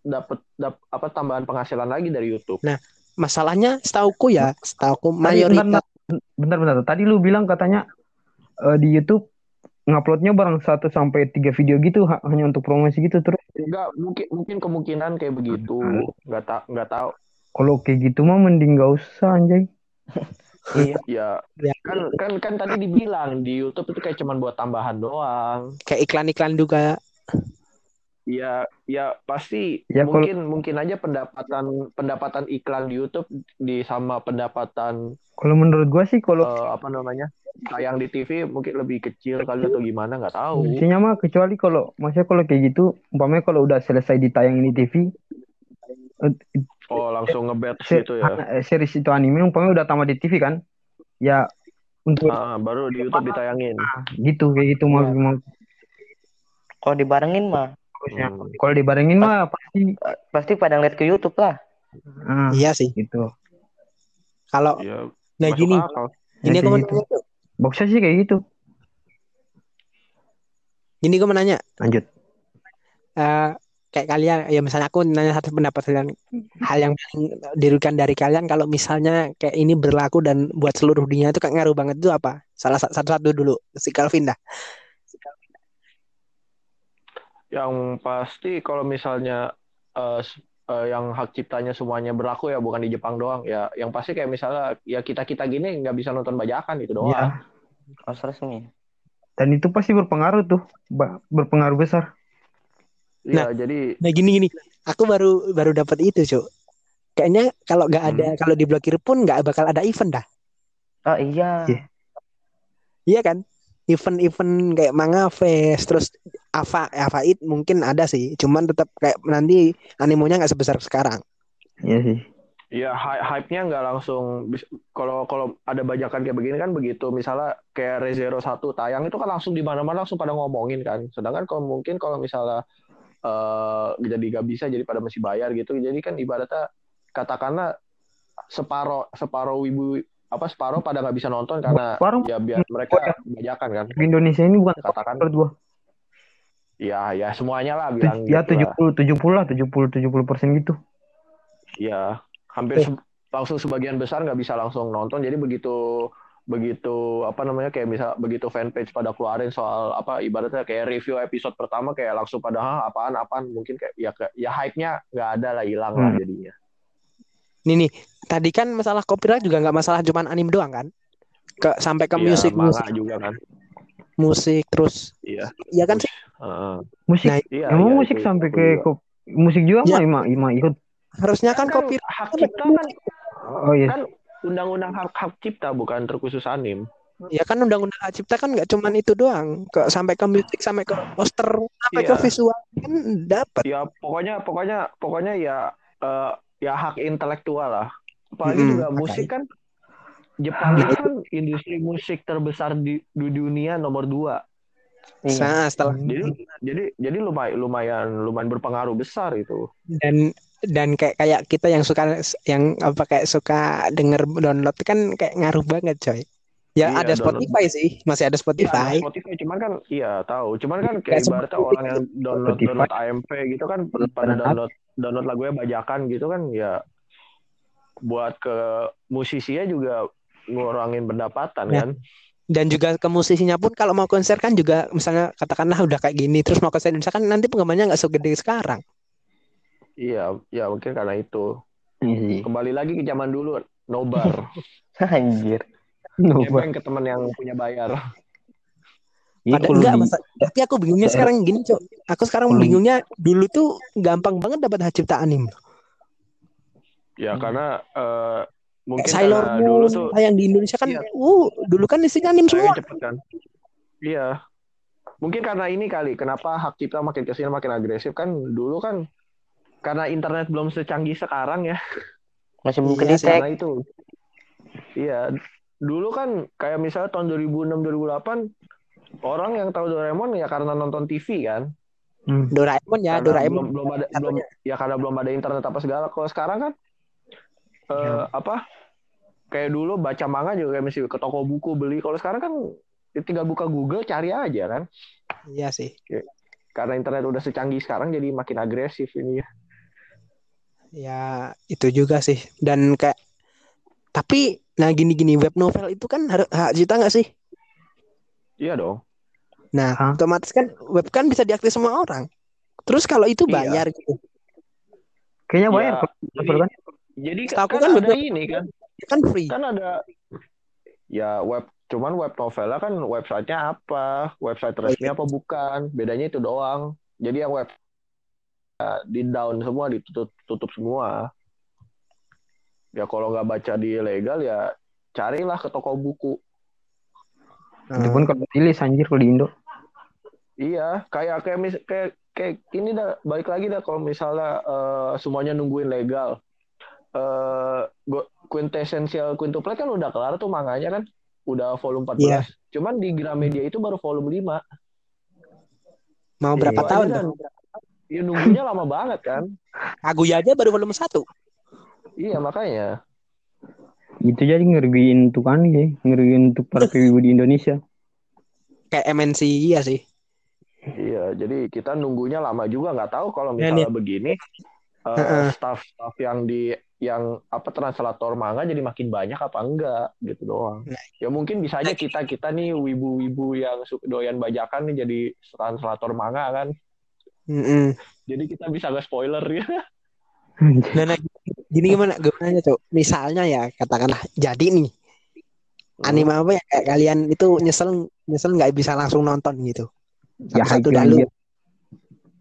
dapat dap, apa tambahan penghasilan lagi dari YouTube. Masalahnya setauku ya, setauku mayoritas bentar, bentar, bentar. Tadi lu bilang katanya eh, di YouTube nguploadnya barang 1 sampai 3 video gitu ha- hanya untuk promosi gitu terus Enggak, mungkin mungkin kemungkinan kayak begitu. Enggak tak enggak tahu. kalau kayak gitu mah mending gak usah anjay. Iya. Ya, Ya. kan kan kan tadi dibilang di YouTube itu kayak cuman buat tambahan doang. kayak iklan-iklan juga. Ya, ya pasti Ya, kalau- mungkin mungkin aja pendapatan pendapatan iklan di YouTube di sama pendapatan Kalau menurut gua sih kalau eh, apa namanya? tayang di TV mungkin lebih kecil kali atau gimana nggak tahu. Intinya mah kecuali kalau maksudnya kalau kayak gitu umpamanya kalau udah selesai ditayangin di TV Oh, langsung ngebet se- gitu ya. eh, series itu anime umpamanya udah tamat di TV kan ya untuk Ah, baru di YouTube ditayangin. gitu kayak gitu mau Ya. mau Kalau dibarengin mah bagusnya. Hmm. kalau dibarengin mah pasti pasti pada ngeliat ke YouTube lah. ah, Iya sih. gitu Kalau Ya, nah gini, akal. gini Ya, aku mau gitu. bagusnya sih kayak gitu Gini aku mau nanya. lanjut eh, kayak kalian ya misalnya aku nanya satu pendapat kalian hal yang paling dirugikan dari kalian kalau misalnya kayak ini berlaku dan buat seluruh dunia itu kayak ngaruh banget itu apa salah sa- satu-satu dulu si Calvin dah Yang pasti kalau misalnya eh, s- eh, yang hak ciptanya semuanya berlaku ya bukan di Jepang doang ya. Yang pasti kayak misalnya ya kita kita gini nggak bisa nonton bajakan itu doang. ya Oh resmi. dan itu pasti berpengaruh tuh berpengaruh besar Iya jadi nah gini gini aku baru baru dapat itu cuk kayaknya kalau nggak ada kalau diblokir pun nggak bakal ada event dah Oh iya. Iya. iya kan event-event kayak manga fest terus Ava Ava It mungkin ada sih cuman tetap kayak nanti animonya nggak sebesar sekarang Iya sih ya hy- hype-nya nggak langsung kalau kalau ada bajakan kayak begini kan begitu misalnya kayak Rezero 1 tayang itu kan langsung di mana-mana langsung pada ngomongin kan. Sedangkan kalau mungkin kalau misalnya eh jadi nggak bisa jadi pada masih bayar gitu. Jadi kan ibaratnya katakanlah separo separo wibu apa separo pada nggak bisa nonton karena Separuh. ya biar mereka bajakan kan. di Indonesia ini bukan Katakan gua ya ya semuanya lah bilang ya gitu lah. 70 70 lah 70 70 persen gitu Iya, hampir Eh. se- langsung sebagian besar nggak bisa langsung nonton. Jadi begitu begitu apa namanya kayak misal begitu fanpage pada keluarin soal apa ibaratnya kayak review episode pertama kayak langsung pada Hah, apaan apaan mungkin kayak ya kayak- ya hype-nya nggak ada lah hilang lah Hmm. jadinya. nih nih tadi kan masalah copyright juga nggak masalah cuman anim doang kan ke sampai ke Iya, musik musik juga kan. Musik terus Iya. ya kan sih Heeh. musik Nah, iya, emang iya, musik itu- sampai ke juga. musik juga Ya. mah ima ikut harusnya kan kan copyright hak cipta kan oh iya kan undang-undang hak hak cipta bukan terkhusus anim. ya kan undang-undang hak cipta kan nggak cuman itu doang ke sampai ke musik sampai ke poster sampai ke Iya. visual kan dapat ya pokoknya pokoknya pokoknya ya eh, ya hak intelektual lah apalagi Mm-mm, juga makanya. musik kan Jepang itu kan industri musik terbesar di, di dunia nomor dua. Iya. nah setelah jadi jadi jadi lumayan lumayan lumayan berpengaruh besar itu. Dan dan kayak kayak kita yang suka yang apa kayak suka denger download kan kayak ngaruh banget coy. Ya Iya, ada download. Spotify sih. Masih ada Iya, ada Spotify. Spotify. Cuman kan iya tahu. Cuman kan kayak semua ibaratnya musik orang yang download Spotify. download AMP gitu kan pada download download lagunya bajakan gitu kan ya. Buat ke musisinya juga ngurangin pendapatan Nah, kan? Dan juga ke musisinya pun kalau mau konser kan juga misalnya katakanlah udah kayak gini terus mau konser Indonesia kan nanti penggemarnya nggak segede sekarang. Iya ya mungkin karena itu. Iya sih. Kembali lagi ke zaman dulu nobar. Anjir. Nobar. ke teman yang punya bayar. Iya, Pada kalau enggak masa tapi aku bingungnya daerah- sekarang gini cok. Aku sekarang Kalau- bingungnya dulu tuh gampang banget dapat hak cipta anim ya Hmm. karena eh, mungkin kayak Sailor karena dulu Moon tuh tayang di Indonesia kan Iya. uh dulu kan isinya anim semua cepet kan iya mungkin karena ini kali kenapa hak cipta makin ke sini makin agresif kan dulu kan karena internet belum secanggih sekarang ya. Masih belum Iya. Karena itu. Iya, dulu kan kayak misalnya tahun 2006 2008 orang yang tahu Doraemon ya karena nonton TV kan. Hmm. Doraemon ya, Karena Doraemon. belum belum ada belum ya karena belum ada internet apa segala. Kalau sekarang kan eh, apa? Kayak dulu baca manga juga kayak mesti ke toko buku beli. Kalau sekarang kan ya tinggal buka Google cari aja kan. Iya sih. Karena internet udah secanggih sekarang jadi makin agresif ini ya. Ya, itu juga sih. Dan kayak tapi nah gini-gini web novel itu kan harus hak cipta nggak sih? Iya dong. Nah, Hah? otomatis kan web kan bisa diakses semua orang. Terus kalau itu Iya. bayar gitu. Kayaknya bayar Ya, kan. Jadi Setahu kan, kan ada ini kan. Kan free. Kan ada ya web cuman web novelnya kan websitenya apa, website resmi apa bukan. Bedanya itu doang. Jadi yang web ya, di down semua ditutup tutup semua. Ya kalau nggak baca di legal ya carilah ke toko buku. Itu pun kalau rilis anjir kalau di Indo. Iya, kayak kayak mis, kayak kayak ini dah balik lagi dah kalau misalnya eh, semuanya nungguin legal. Eh go- quintessential quintuplet kan udah kelar tuh manganya kan. Udah volume 14. Iya. Cuman di Gramedia itu baru volume 5. Mau berapa Itu tahun aja tuh? Ya nunggunya lama banget kan. Kaguya aja baru volume 1. Iya, makanya. Itu jadi ngerugiin untuk kan ya, ngerugiin untuk para PWB di Indonesia. Kayak MNC iya sih. Iya, jadi kita nunggunya lama juga nggak tahu kalau Ya, misalnya begini eh, Heeh. staff-staff yang di yang apa translator manga jadi makin banyak apa enggak gitu doang. Nah. Ya mungkin bisa aja kita kita nih wibu-wibu yang suka doyan bajakan nih jadi translator manga kan. Mm-mm. Jadi kita bisa nggak spoiler ya. Nah, nah, gini gimana? Gimana coba? Misalnya ya katakanlah jadi nih anime apa ya kayak kalian itu nyesel nyesel nggak bisa langsung nonton gitu. Ya, Satu-satu hype dah lu.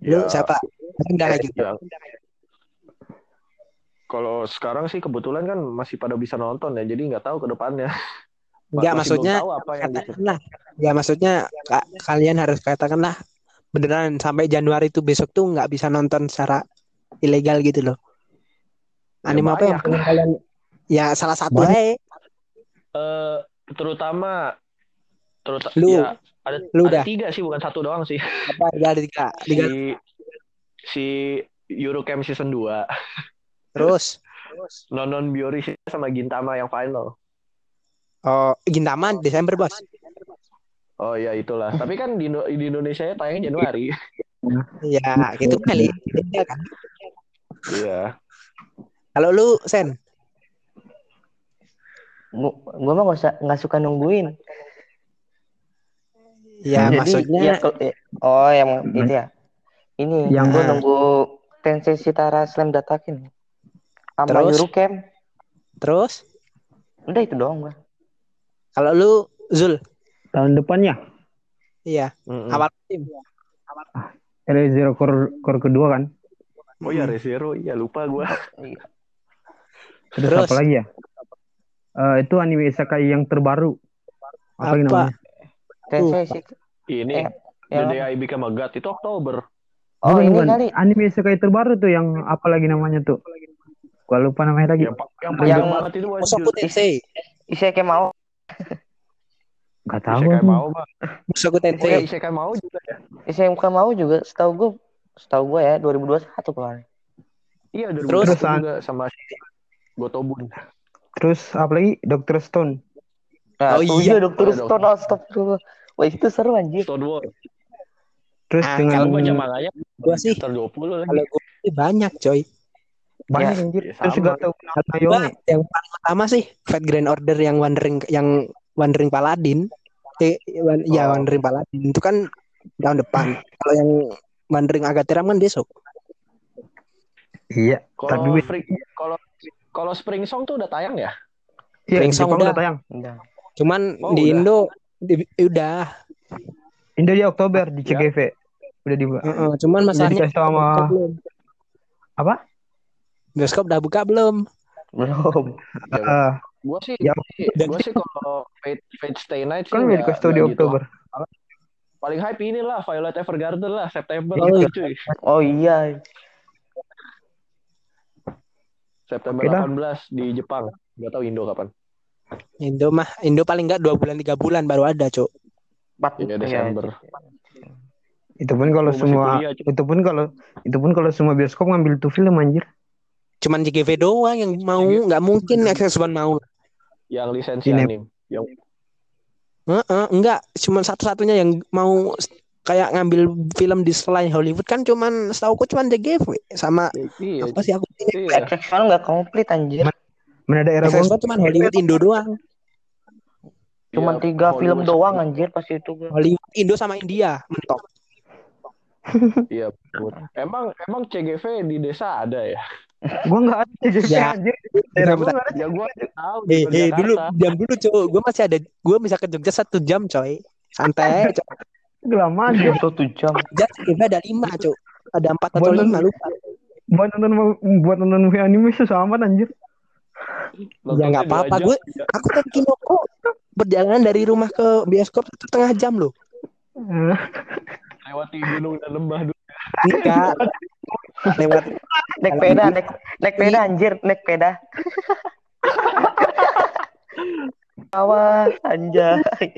Ya, siapa? Eh, lagi. ya. Kalau sekarang sih kebetulan kan masih pada bisa nonton ya, jadi nggak tahu ke depannya. Enggak Masih maksudnya belum tahu apa yang di- katakanlah. Ya maksudnya ka- kalian harus katakanlah beneran sampai Januari itu besok tuh nggak bisa nonton secara ilegal gitu loh. Ya, Anime apa yang pengen kalian ya salah satu. Eh, terutama terutama Lu. ya ada Lu ada dah. tiga sih bukan satu doang sih Apa ada tiga, tiga si si Eurocamp season 2 terus. Nonon Biori sama Gintama yang final Oh, Gintama Desember, Bos. oh ya itulah tapi kan di, di Indonesia ya tayangnya Januari Ya, gitu kali. Beda kan. iya Kalau lu Sen, Gua, gua mah nggak usah nggak suka nungguin. ya Jadi, maksudnya ya, oh yang itu ya. Ini Yang- gua nunggu Tensei Shitara Slam Datakin. Sama Terus? Eurocamp. terus Udah itu doang gua. kalau lu Zul, Tahun depannya iya, Mm-mm. awal tim. ada Zero Core, Core kedua kan. oh ya Rezero iya lupa gua Terus, Terus? apa lagi ya? Eh, itu anime isekai yang terbaru. Apa, Apa? namanya? Tensei ini Eh, The I Became a God itu Oktober Oh Bukan, ini bukan. kali Anime isekai terbaru tuh yang apa lagi namanya tuh? Gua lupa namanya lagi. yang, pa- yang panjang Yang- banget itu Mas. Musoku Tensei, Isekai mau. Gak tahu. Isekai mau bang ya Tensei. Isekai mau juga ya Isekai mau juga setahu gua setahu gua ya 2021 kemarin. iya Terus? 2021 juga sama si Gotobun Terus apa lagi? Dr. Stone. Nah, Oh, iya. iya Dokter Oh, Stone astagfirullah. Wah itu seru anjir. Stonewall Terus Ah, dengan Kalau baca manganya Gua sih sekitar 20 lagi. kalau sih banyak coy. Banyak Ya, anjir. ya Terus juga Gua Yone. yang paling utama sih Fat Grand Order yang Wandering yang Wandering Paladin. Eh, wan- ya Oh. Wandering Paladin itu kan tahun depan. Kalau yang Wandering Agateram kan besok. Iya. Kalau Tapi kalau kalau Spring Song tuh udah tayang ya? iya, Spring Song udah. udah tayang. Udah. Cuman Oh, di udah. Indo di- udah. Indo di Oktober di Ya. CGV. Udah di Heeh, cuman udah masalahnya sama apa? Bioskop udah buka belum? Belum. Eh, Gua sih, Ya. gua sih kalau Fate, Fate Stay Night sih kan udah dikasih di nggak gitu. Oktober. Paling hype inilah Violet Evergarden lah September Oh, gitu, iya. cuy. Oh iya. September Oke dah. 18 di Jepang. Gak tahu Indo kapan. Indo mah Indo paling nggak dua bulan tiga bulan baru ada cok Empat Iya, iya, Desember. Itu pun kalau semua kuliah, Cuk. itu pun kalau itu pun kalau semua bioskop ngambil tuh film anjir. Cuman JGV doang yang mau nggak mungkin XS1 mau Yang lisensi Sinem. anim. Yang Heeh, enggak cuman satu-satunya yang mau kayak ngambil film di selain Hollywood kan cuman setauku cuman JGV sama iya, apa sih aku iya. XX1 nggak komplit anjir. Mana daerah gua XS1 cuman Hollywood Indo doang Cuman Iya, tiga Hollywood film sama- doang anjir pas itu. Hollywood Indo sama India mentok Iya, betul. Emang emang CGV di desa ada ya? Gua enggak ada jadi Ya. anjir. Daerah gua enggak ada. Ya gua tahu Eh, eh, dulu jam dulu cowok gue masih ada gue bisa ke Jogja satu jam coy santai Kelamaan Jam anjir. satu jam. Jogja ada lima cok ada empat atau lima nonton- lupa Buat nonton buat nonton movie anime susah amat anjir. ya nggak apa-apa gue aku kan kinoko perjalanan dari rumah ke bioskop satu setengah jam loh Eh, lewati gunung dan lembah dulu. Enggak lewat Naik peda, naik naik peda anjir, naik peda. Awas anjay.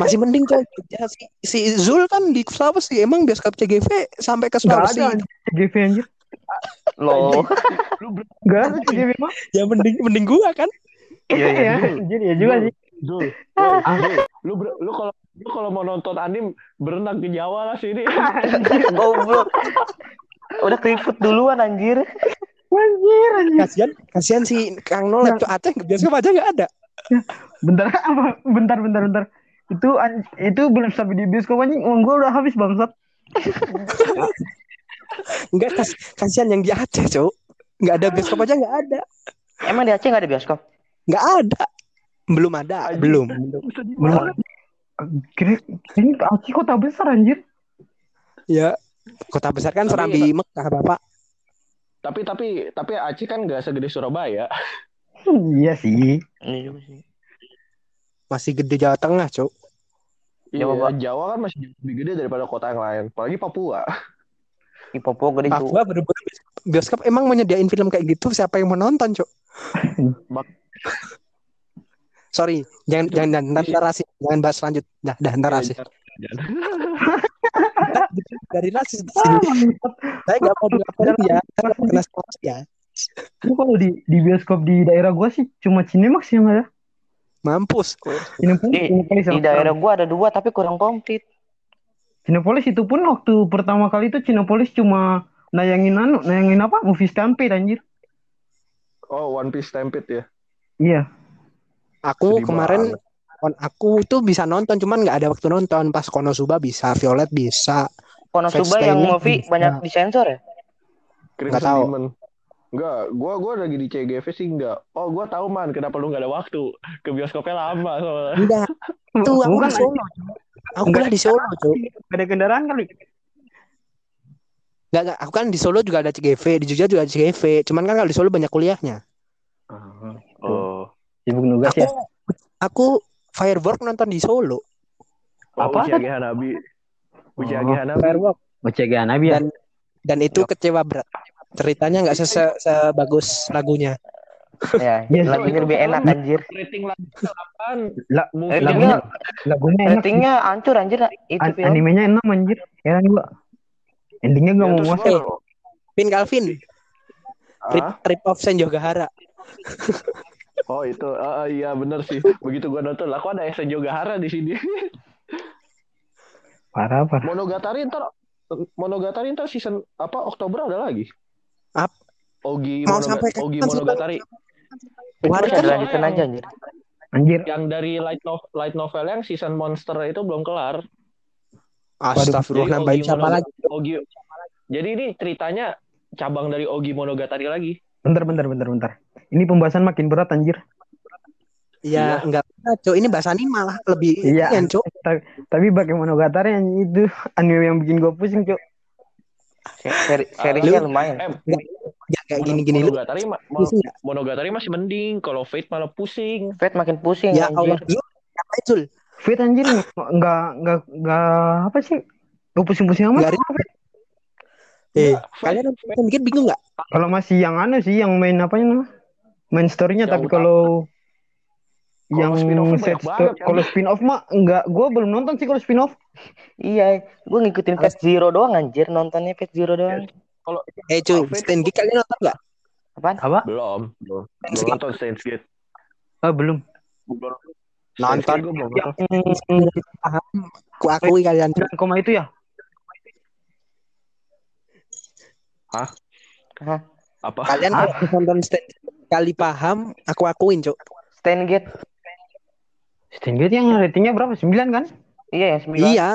masih mending coy Jogja si, si Zul kan di Sulawesi emang bioskop CGV sampai ke Enggak Sulawesi ada anjir. CGV anjir. Loh. Lu Enggak ada CGV mah. ya mending mending gua kan Iya, iya. Iya, anjir ya juga sih. Zul, woi, Zul, lu ber- lu kalau lu kalau mau nonton anim berenang ke Jawa lah sini. Goblok. Udah keriput duluan anjir. Anjir anjir. kasihan kasihan si Kang Nolep tuh Aceh bioskop aja nggak ada Bentar apa? Bentar bentar bentar. Itu an- itu belum sampai di bioskop anjing. Uang gua udah habis bangsat. Enggak kas kasihan yang di Aceh cowok nggak ada bioskop aja nggak ada Emang di Aceh nggak ada bioskop? nggak ada belum ada Anjing. belum Belum. Ini Aceh kota besar anjir. ya kota besar kan Tapi- Serambi Mekah bapak Tapi tapi tapi Aceh kan nggak segede Surabaya. Iya sih. Iya juga sih. masih gede Jawa Tengah cowok Iya, Jawa, Pak. Jawa kan masih lebih gede daripada kota yang lain. Apalagi Papua. Di Papua gede juga. Papua bener-bener bioskop emang menyediain film kayak gitu siapa yang mau nonton cowok Bak- sorry jangan jangan jangan ntar, ntar rasis jangan bahas lanjut dah dah ntar rasis dari rasis di sini saya nggak mau dilaporin ya sanksi ya Gua kalau di di bioskop di daerah gua sih cuma Cinemax yang ada. mampus Cinepolis, Di- Di daerah gua ada dua tapi kurang komplit. Cinepolis itu pun waktu pertama kali itu Cinepolis cuma nayangin anu, nayangin apa? Movie Stampede anjir. Oh, One Piece Stampede ya. Iya. Aku Sedih kemarin banget. aku tuh bisa nonton cuman nggak ada waktu nonton pas Konosuba bisa Violet bisa Konosuba Fast yang movie bisa. banyak disensor ya? Crimson tahu. Demon. Enggak, gua gua lagi di CGV sih enggak. Oh, gua tahu man, kenapa lu enggak ada waktu. Ke bioskopnya lama soalnya. enggak tuh aku di Solo aku Enggak. kuliah di Solo tuh Gak ada kendaraan kali. Enggak, enggak. Aku kan di Solo juga ada CGV, di Jogja juga ada CGV. Cuman kan kalau di Solo banyak kuliahnya. Oh. Sibuk nugas Aku, ya. aku firework nonton di Solo. Apa? Apa? Uchiage Hanabi. Uchiage Oh. Hanabi. Firework. Ocega Nabi ya. Dan dan itu kecewa berat. Ceritanya nggak se sebagus lagunya. Ya, Yes. lagunya lebih enak anjir. Rating lagu 8. La, Movie Ratingnya, lagunya enak. ratingnya hancur anjir itu An- animenya enak anjir. Heran gua. Endingnya gak Ya, mau masuk. gua- Vin Calvin, rip, Ah? rip off Senjogahara. Oh itu, ah, iya bener sih. Begitu gua nonton, lah kok ada Esen Jogahara di sini. Parah parah. Monogatari ntar, Monogatari ntar season apa Oktober ada lagi. Ap? Ogi Mau Monoga- sampai Ogi Monogatari. Kemarin kan dilanjutin aja anjir. Anjir. Yang dari light novel, light novel yang season monster itu belum kelar. Astagfirullah Jadi nambahin Ogi siapa lagi? Ogi. Jadi ini ceritanya cabang dari Ogi Monogatari lagi. Bentar bentar bentar bentar. Ini pembahasan makin berat anjir. Ya enggak Cok, ini bahasa anime malah lebih Iya. ringan, Cok. Tapi, tapi bagaimana Monogatari yang itu anime yang bikin gue pusing cok. Se- Seri, seriesnya Lu- lumayan. Eh, Ya kayak gini-gini lu. Monogatari, ma-? Monogatari masih mending. Kalau Fate malah pusing. Fate makin pusing Ya Allah, ngapain Zul? Fit anjir nggak nggak nggak apa sih? Gue pusing-pusing amat. Eh, Enggak, kalian Gate bingung nggak? Kalau masih yang anu sih yang main apanya nama? Main story-nya Yang tapi utama. kalau yang set kan? kalau spin-off mah enggak gua belum nonton sih kalau spin-off. Iya, gue ngikutin Pet Zero doang anjir, nontonnya Pet Zero doang. Kalau Eh cuy, Steins Gate kalian nonton nggak? Apaan? Apa? belum, belum. Nonton Steins Gate. Ah, belum. Belum. Nonton. Gua belum Paham? Ku akui kalian. 9 koma itu ya? Hah? Apa? Kalian nonton Steins Gate kali paham, aku akuin cuk. Steingate. Steingate yang ratingnya berapa? 9 kan? Iya yang sembilan. Iya,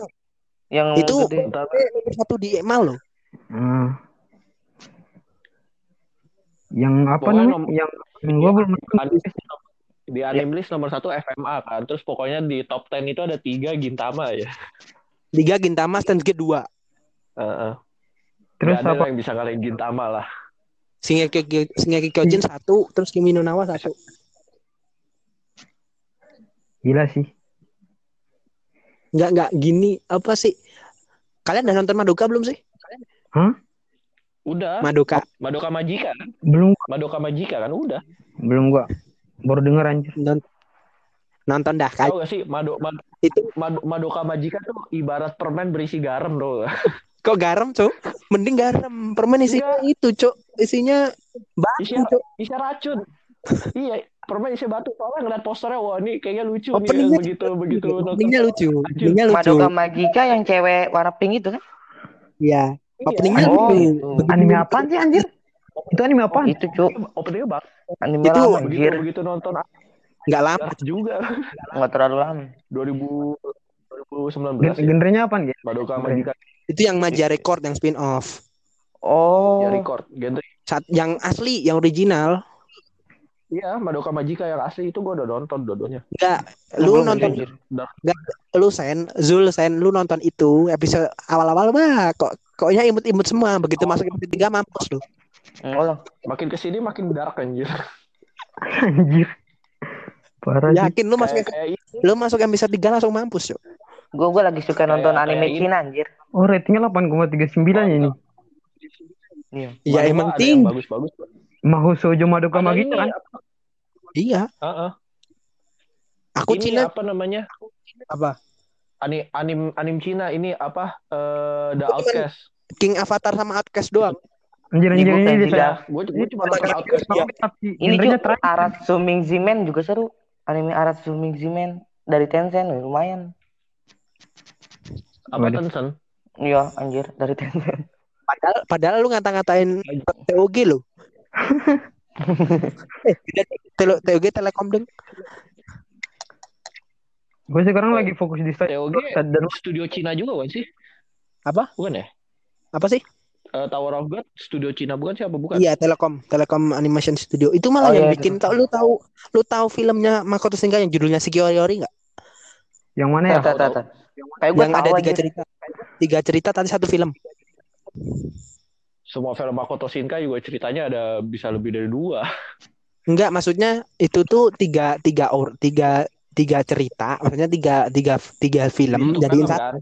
Yang Itu- eh, nomor satu di Emal loh. Hmm. Yang apa Pokoknya namanya? nom- Yang yang gua belum. Di anime list nomor satu FMA kan. Terus pokoknya di top 10 itu ada tiga Gintama ya. Liga Gintama Gate 2. Heeh. Terus Nggak ada apa? yang bisa ngalahin Gintama lah. Shingeki Shingeki Kyojin satu, terus Kimi no Nawa satu. Gila sih. Nggak nggak gini apa sih? Kalian udah nonton Madoka belum sih? Udah. Madoka. Madoka Majika kan? Belum Madoka Majika kan udah. belum gua. Baru denger anjir. Non- nonton dah kali. Tahu gak sih Mado, Mad- Itu Mad- Madoka Majika tuh ibarat permen berisi garam tuh. kok garam, Cuk? Mending garam. Permen isinya itu, Cuk. Isinya batu, Isinya, Cuk. isinya racun. iya, permen isi batu. Soalnya ngeliat posternya, wah ini kayaknya lucu nih. Openingnya Begitu, begitu. nonton. Openingnya lucu. Openingnya lucu. Madoka Magica yang cewek warna pink itu kan? Iya. Iya, Openingnya Oh, lucu. Begitu Anime apaan sih anjir? Itu anime apaan? Itu cuk, Openingnya bak. anime Itu- lama Begitu, anjir. begitu nonton Nggak lama. juga. Nggak terlalu lama. 2000, Gen- 2019 ya. Genrenya apaan, Gen? Madoka Majika Itu yang Maja Record yang spin off. Oh, ya record. Genre. Saat yang asli, yang original. Iya, Madoka Majika yang asli itu gue udah nonton dua-duanya. Enggak, lu Belum, nonton anjir. lu Sen, Zul Sen, lu nonton itu episode awal-awal bah kok koknya imut-imut semua begitu Oh. masuk episode 3 mampus lu. Oh, lah. Makin ke sini makin dark anjir. Anjir. Parah sih. Yakin lu masuk Kayak, lu masuk episode 3 langsung mampus, Cuk. Gue gue lagi suka nonton Kayak- anime kayak. Cina anjir. Oh, ratingnya 8,39 ya ini. Iya. Ya ada ting. yang bagus-bagus. Maho Shoujo Madoka Magica kan? Iya, Heeh. aku Ini Cina apa namanya? apa? Ani, anim anim Cina ini apa? Eh The Outcast. King Avatar sama Outcast doang. Anjir Ini anjir ini saya. Gue cuma nonton Iya. Outcast. Iya. Tapi Ini terakhir. Arat Suming Zimen juga seru. Anime Arat Suming Zimen dari Tencent lumayan. Apa Waduh. Tencent? Iya anjir dari Tencent. Padahal padahal lu ngata-ngatain TOG lu. eh, TOG Telekom deng. Gue sekarang lagi fokus di stage TOG dan studio Cina juga kan sih? Apa? Bukan ya? Apa sih? Eh, Tower of God studio Cina bukan sih apa bukan? Iya, Telekom, Telekom Animation Studio. Itu malah Oh, yang iya, bikin tau lu tahu lu tahu filmnya Makoto Shinkai yang judulnya Shikiori enggak? yang mana ya? Tata tata. Kayak gue Yang ada tiga aja. cerita. Tiga cerita tadi satu film. Semua film Makoto Shinkai juga ceritanya ada bisa lebih dari dua. Enggak, maksudnya itu tuh tiga tiga or tiga tiga cerita, maksudnya tiga tiga tiga film Itu jadiin film, satu. kan?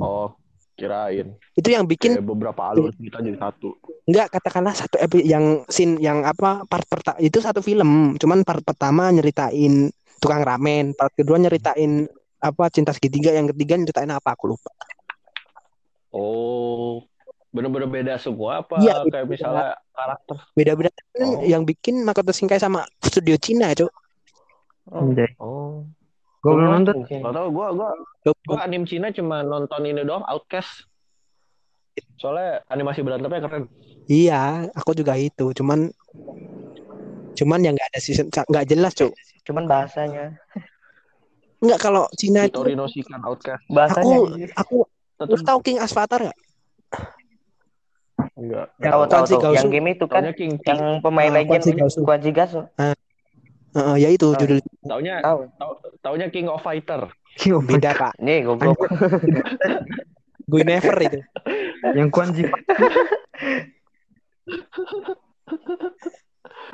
Oh, kirain. Itu yang bikin Kayak beberapa alur cerita jadi satu. enggak katakanlah satu epi yang scene yang apa part pertama itu satu film, cuman part pertama nyeritain tukang ramen, part kedua nyeritain apa cinta segitiga, yang ketiga nyeritain apa aku lupa. Oh, bener-bener beda semua apa? Iya, kayak misalnya karakter. Beda-beda Oh. yang bikin Makoto Shinkai sama studio Cina, Cuk. Anjay. Oh, Gue belum nonton. Gak tau gue gue gue anim Cina cuma nonton ini doang Outcast. Soalnya animasi berantemnya keren. Iya, aku juga itu, cuman cuman yang nggak ada season nggak jelas, Cuk. Cuman bahasanya. Enggak kalau Cina itu Hitori no Shikan Outcast. Bahasanya aku aku lu Tetep tahu King Asfatar nggak? enggak. Tahu Kwan tahu tahu. Gausu. Yang game itu kan Taunya King, yang pemain Ah, legend. Kwan Jigasu. Heeh, ya itu judul taunya Tahu. tau, taunya King of Fighter. beda pak. Nih goblok. Gue never itu. Yang Kwan Ji.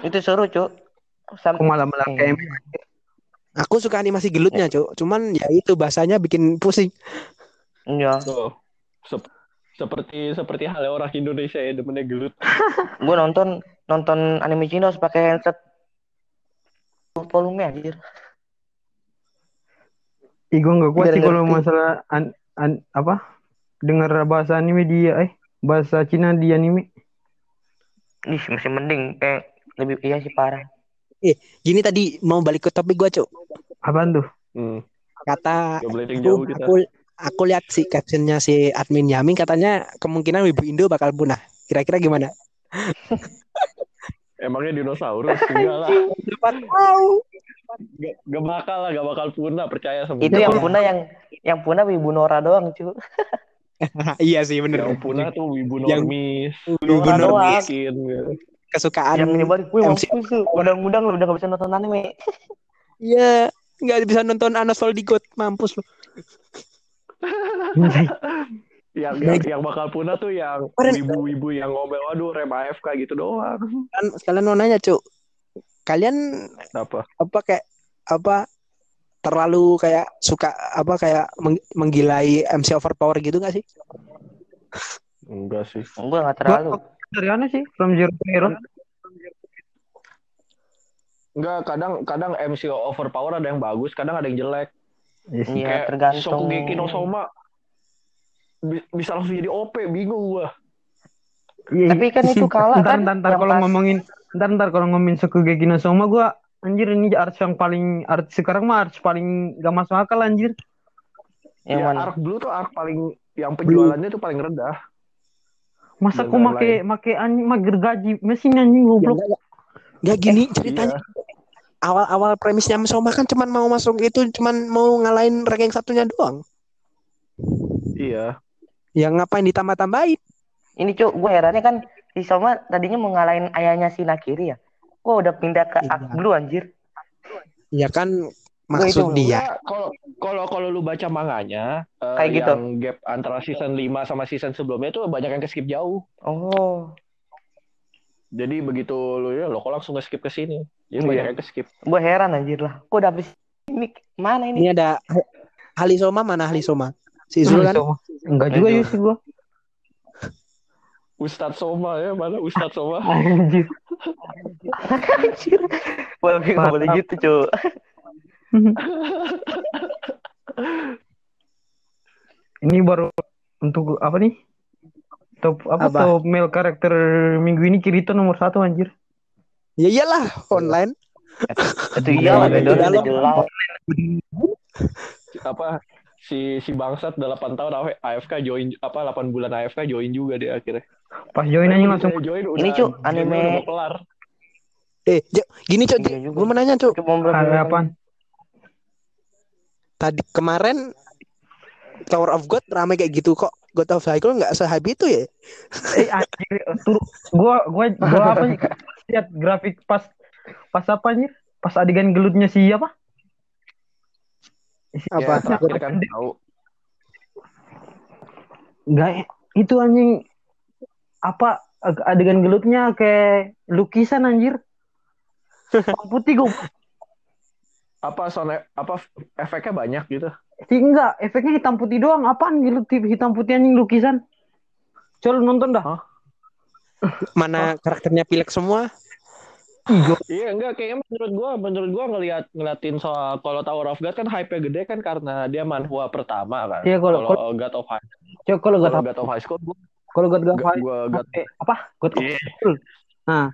itu seru, Cuk. Sampai malah malah kayak Aku suka animasi gelutnya, Cuk. Cuman ya itu bahasanya bikin pusing. Iya. Tuh. Sep- seperti seperti halnya orang Indonesia ya demennya gelut. Gue nonton nonton anime Cina harus pakai headset volume anjir. Ih, gue nggak kuat sih kalau masalah an, an- apa dengar bahasa anime dia eh bahasa Cina di anime. Ih, masih mending eh lebih iya sih parah. Gini tadi mau balik ke topik gua, Cuk. Apaan tuh? Hmm. Kata aku, kita. aku aku lihat si captionnya si admin Yamin katanya kemungkinan Wibu Indo bakal punah. Kira-kira gimana? Emangnya dinosaurus enggak lah. Tahu. Gak, gak bakal lah, gak bakal punah percaya sama Itu yang punah yang yang punah Wibu Nora doang, cu. iya sih bener. yang punah tuh wibu Yang- normis. Wibu Nora doang. normis. Kesukaan. yang nyebar, wih MC. Undang-undang lu udah gak bisa nonton anime. Iya, nggak bisa nonton Anas Voldigot, mampus lu. yang, yang yang bakal punah tuh yang wibu-wibu yang ngomel waduh rem AFK gitu doang. Kan sekalian mau nanya, Cuk. Kalian Apa? apa kayak apa terlalu kayak suka apa kayak meng- menggilai MC overpower gitu gak sih? Enggak sih. Gue gak terlalu. Dari mana sih? From Zero to Hero. Enggak, kadang kadang MC overpower ada yang bagus, kadang ada yang jelek. Iya, Kayak tergantung. Shokugeki no Soma bi- bisa langsung jadi OP, bingung gua. Iya. Tapi kan itu kalah ntar, kan. Ntar, ntar kalau pas- ngomongin ntar ntar kalau ngomongin Shokugeki no Soma gua anjir ini arts yang paling arts sekarang mah arts paling gak masuk akal anjir. yang ya, mana? Arc Blue tuh arc paling yang penjualannya tuh paling rendah. Masa kok make make anjing mah gergaji mesin anjing Ya, goblok. enggak, enggak gini ceritanya. Iya. Awal-awal premisnya Soma kan cuman mau masuk itu cuman mau ngalahin ranking satunya doang. Iya. Ya ngapain ditambah-tambahin? Ini cuk, gue herannya kan si Soma tadinya mau ngalahin ayahnya si Nakiri ya. Kok udah pindah ke Iya. Arc Blue anjir. Ya kan maksud itu, dia. Kalau kalau kalau lu baca manganya eh, Kayak gitu. yang gap antara season 5 sama season sebelumnya tuh banyak yang ke skip jauh. Oh, Jadi begitu lu ya lo kok langsung nge-skip ke sini. Jadi Iya. banyak yang ke skip. gue heran anjir lah. Kok udah habis ini mana ini? Ini ada Hali Soma mana Hali Soma? Si Zul kan? Enggak juga yuk sih gua. Ustadz Soma ya, mana Ustadz Soma? Anjir. anjir. Boleh nggak boleh gitu cuk. Ini baru untuk apa nih? Top apa, Apa? top male karakter minggu ini Kirito nomor satu anjir. Ya iyalah online. Itu iya udah. Apa si si bangsat 8 tahun AF- AFK join apa 8 bulan AFK join juga dia akhirnya. Pas join anjing langsung join Ini, Cuk, anime- udah mau kelar. Eh, gini Cok, Iya gue mau nanya ada menit apaan? Tadi kemarin Tower of God rame kayak gitu kok. God of High nggak se-hype itu ya? Eh anjir tur gua gua gua apa sih lihat grafik pas pas apa anjir? Pas adegan gelutnya si apa? Ya, terakhir kan tahu. Enggak itu anjing apa adegan gelutnya kayak lukisan anjir. Putih gue Apa sound apa efeknya banyak gitu. sih enggak efeknya hitam putih doang. Apaan gelut hitam putih anjing lukisan? Coba lu nonton dah. Mana karakternya pilek semua? Iya. Enggak. Kayaknya menurut gua menurut gua ngelihat ngeliatin soal kalau Tower of God kan hype-nya gede kan karena dia manhwa pertama kan. Iya, kalau- kalau God of High coba kalau gak kalau God of High School gua kalau God of gua, High gua God, eh, apa? God of Iya. School. Nah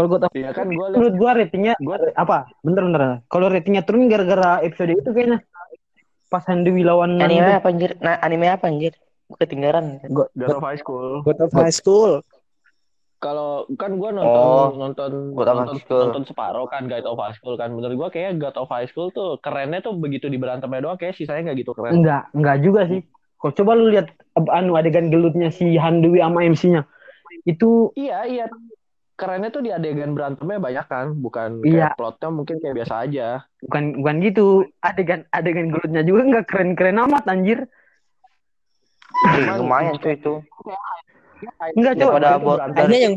kalau God of iya kan gua liat, menurut gua ratingnya gua apa bentar bentar kalau ratingnya turun gara-gara episode itu kayaknya pas Handui lawan Anime apa anjir? Nah, anime apa anjir? Gue ketinggalan. God, God of High School. God of High School. Kalau kan gua nonton Oh, nonton God nonton, High School. nonton separuh kan God of High School kan. Menurut gua kayak God of High School tuh kerennya tuh begitu di berantemnya doang kayak sisanya nggak gitu keren. enggak enggak juga sih kalau coba lu lihat anu adegan gelutnya si Handui sama MC-nya itu Iya, iya. Kerennya tuh di adegan berantemnya banyak kan, bukan Iya. kayak plotnya mungkin kayak biasa aja. bukan bukan gitu adegan adegan gelutnya juga enggak keren-keren amat anjir lumayan cuy itu. Enggak, Iya, coba. pada Kayaknya yang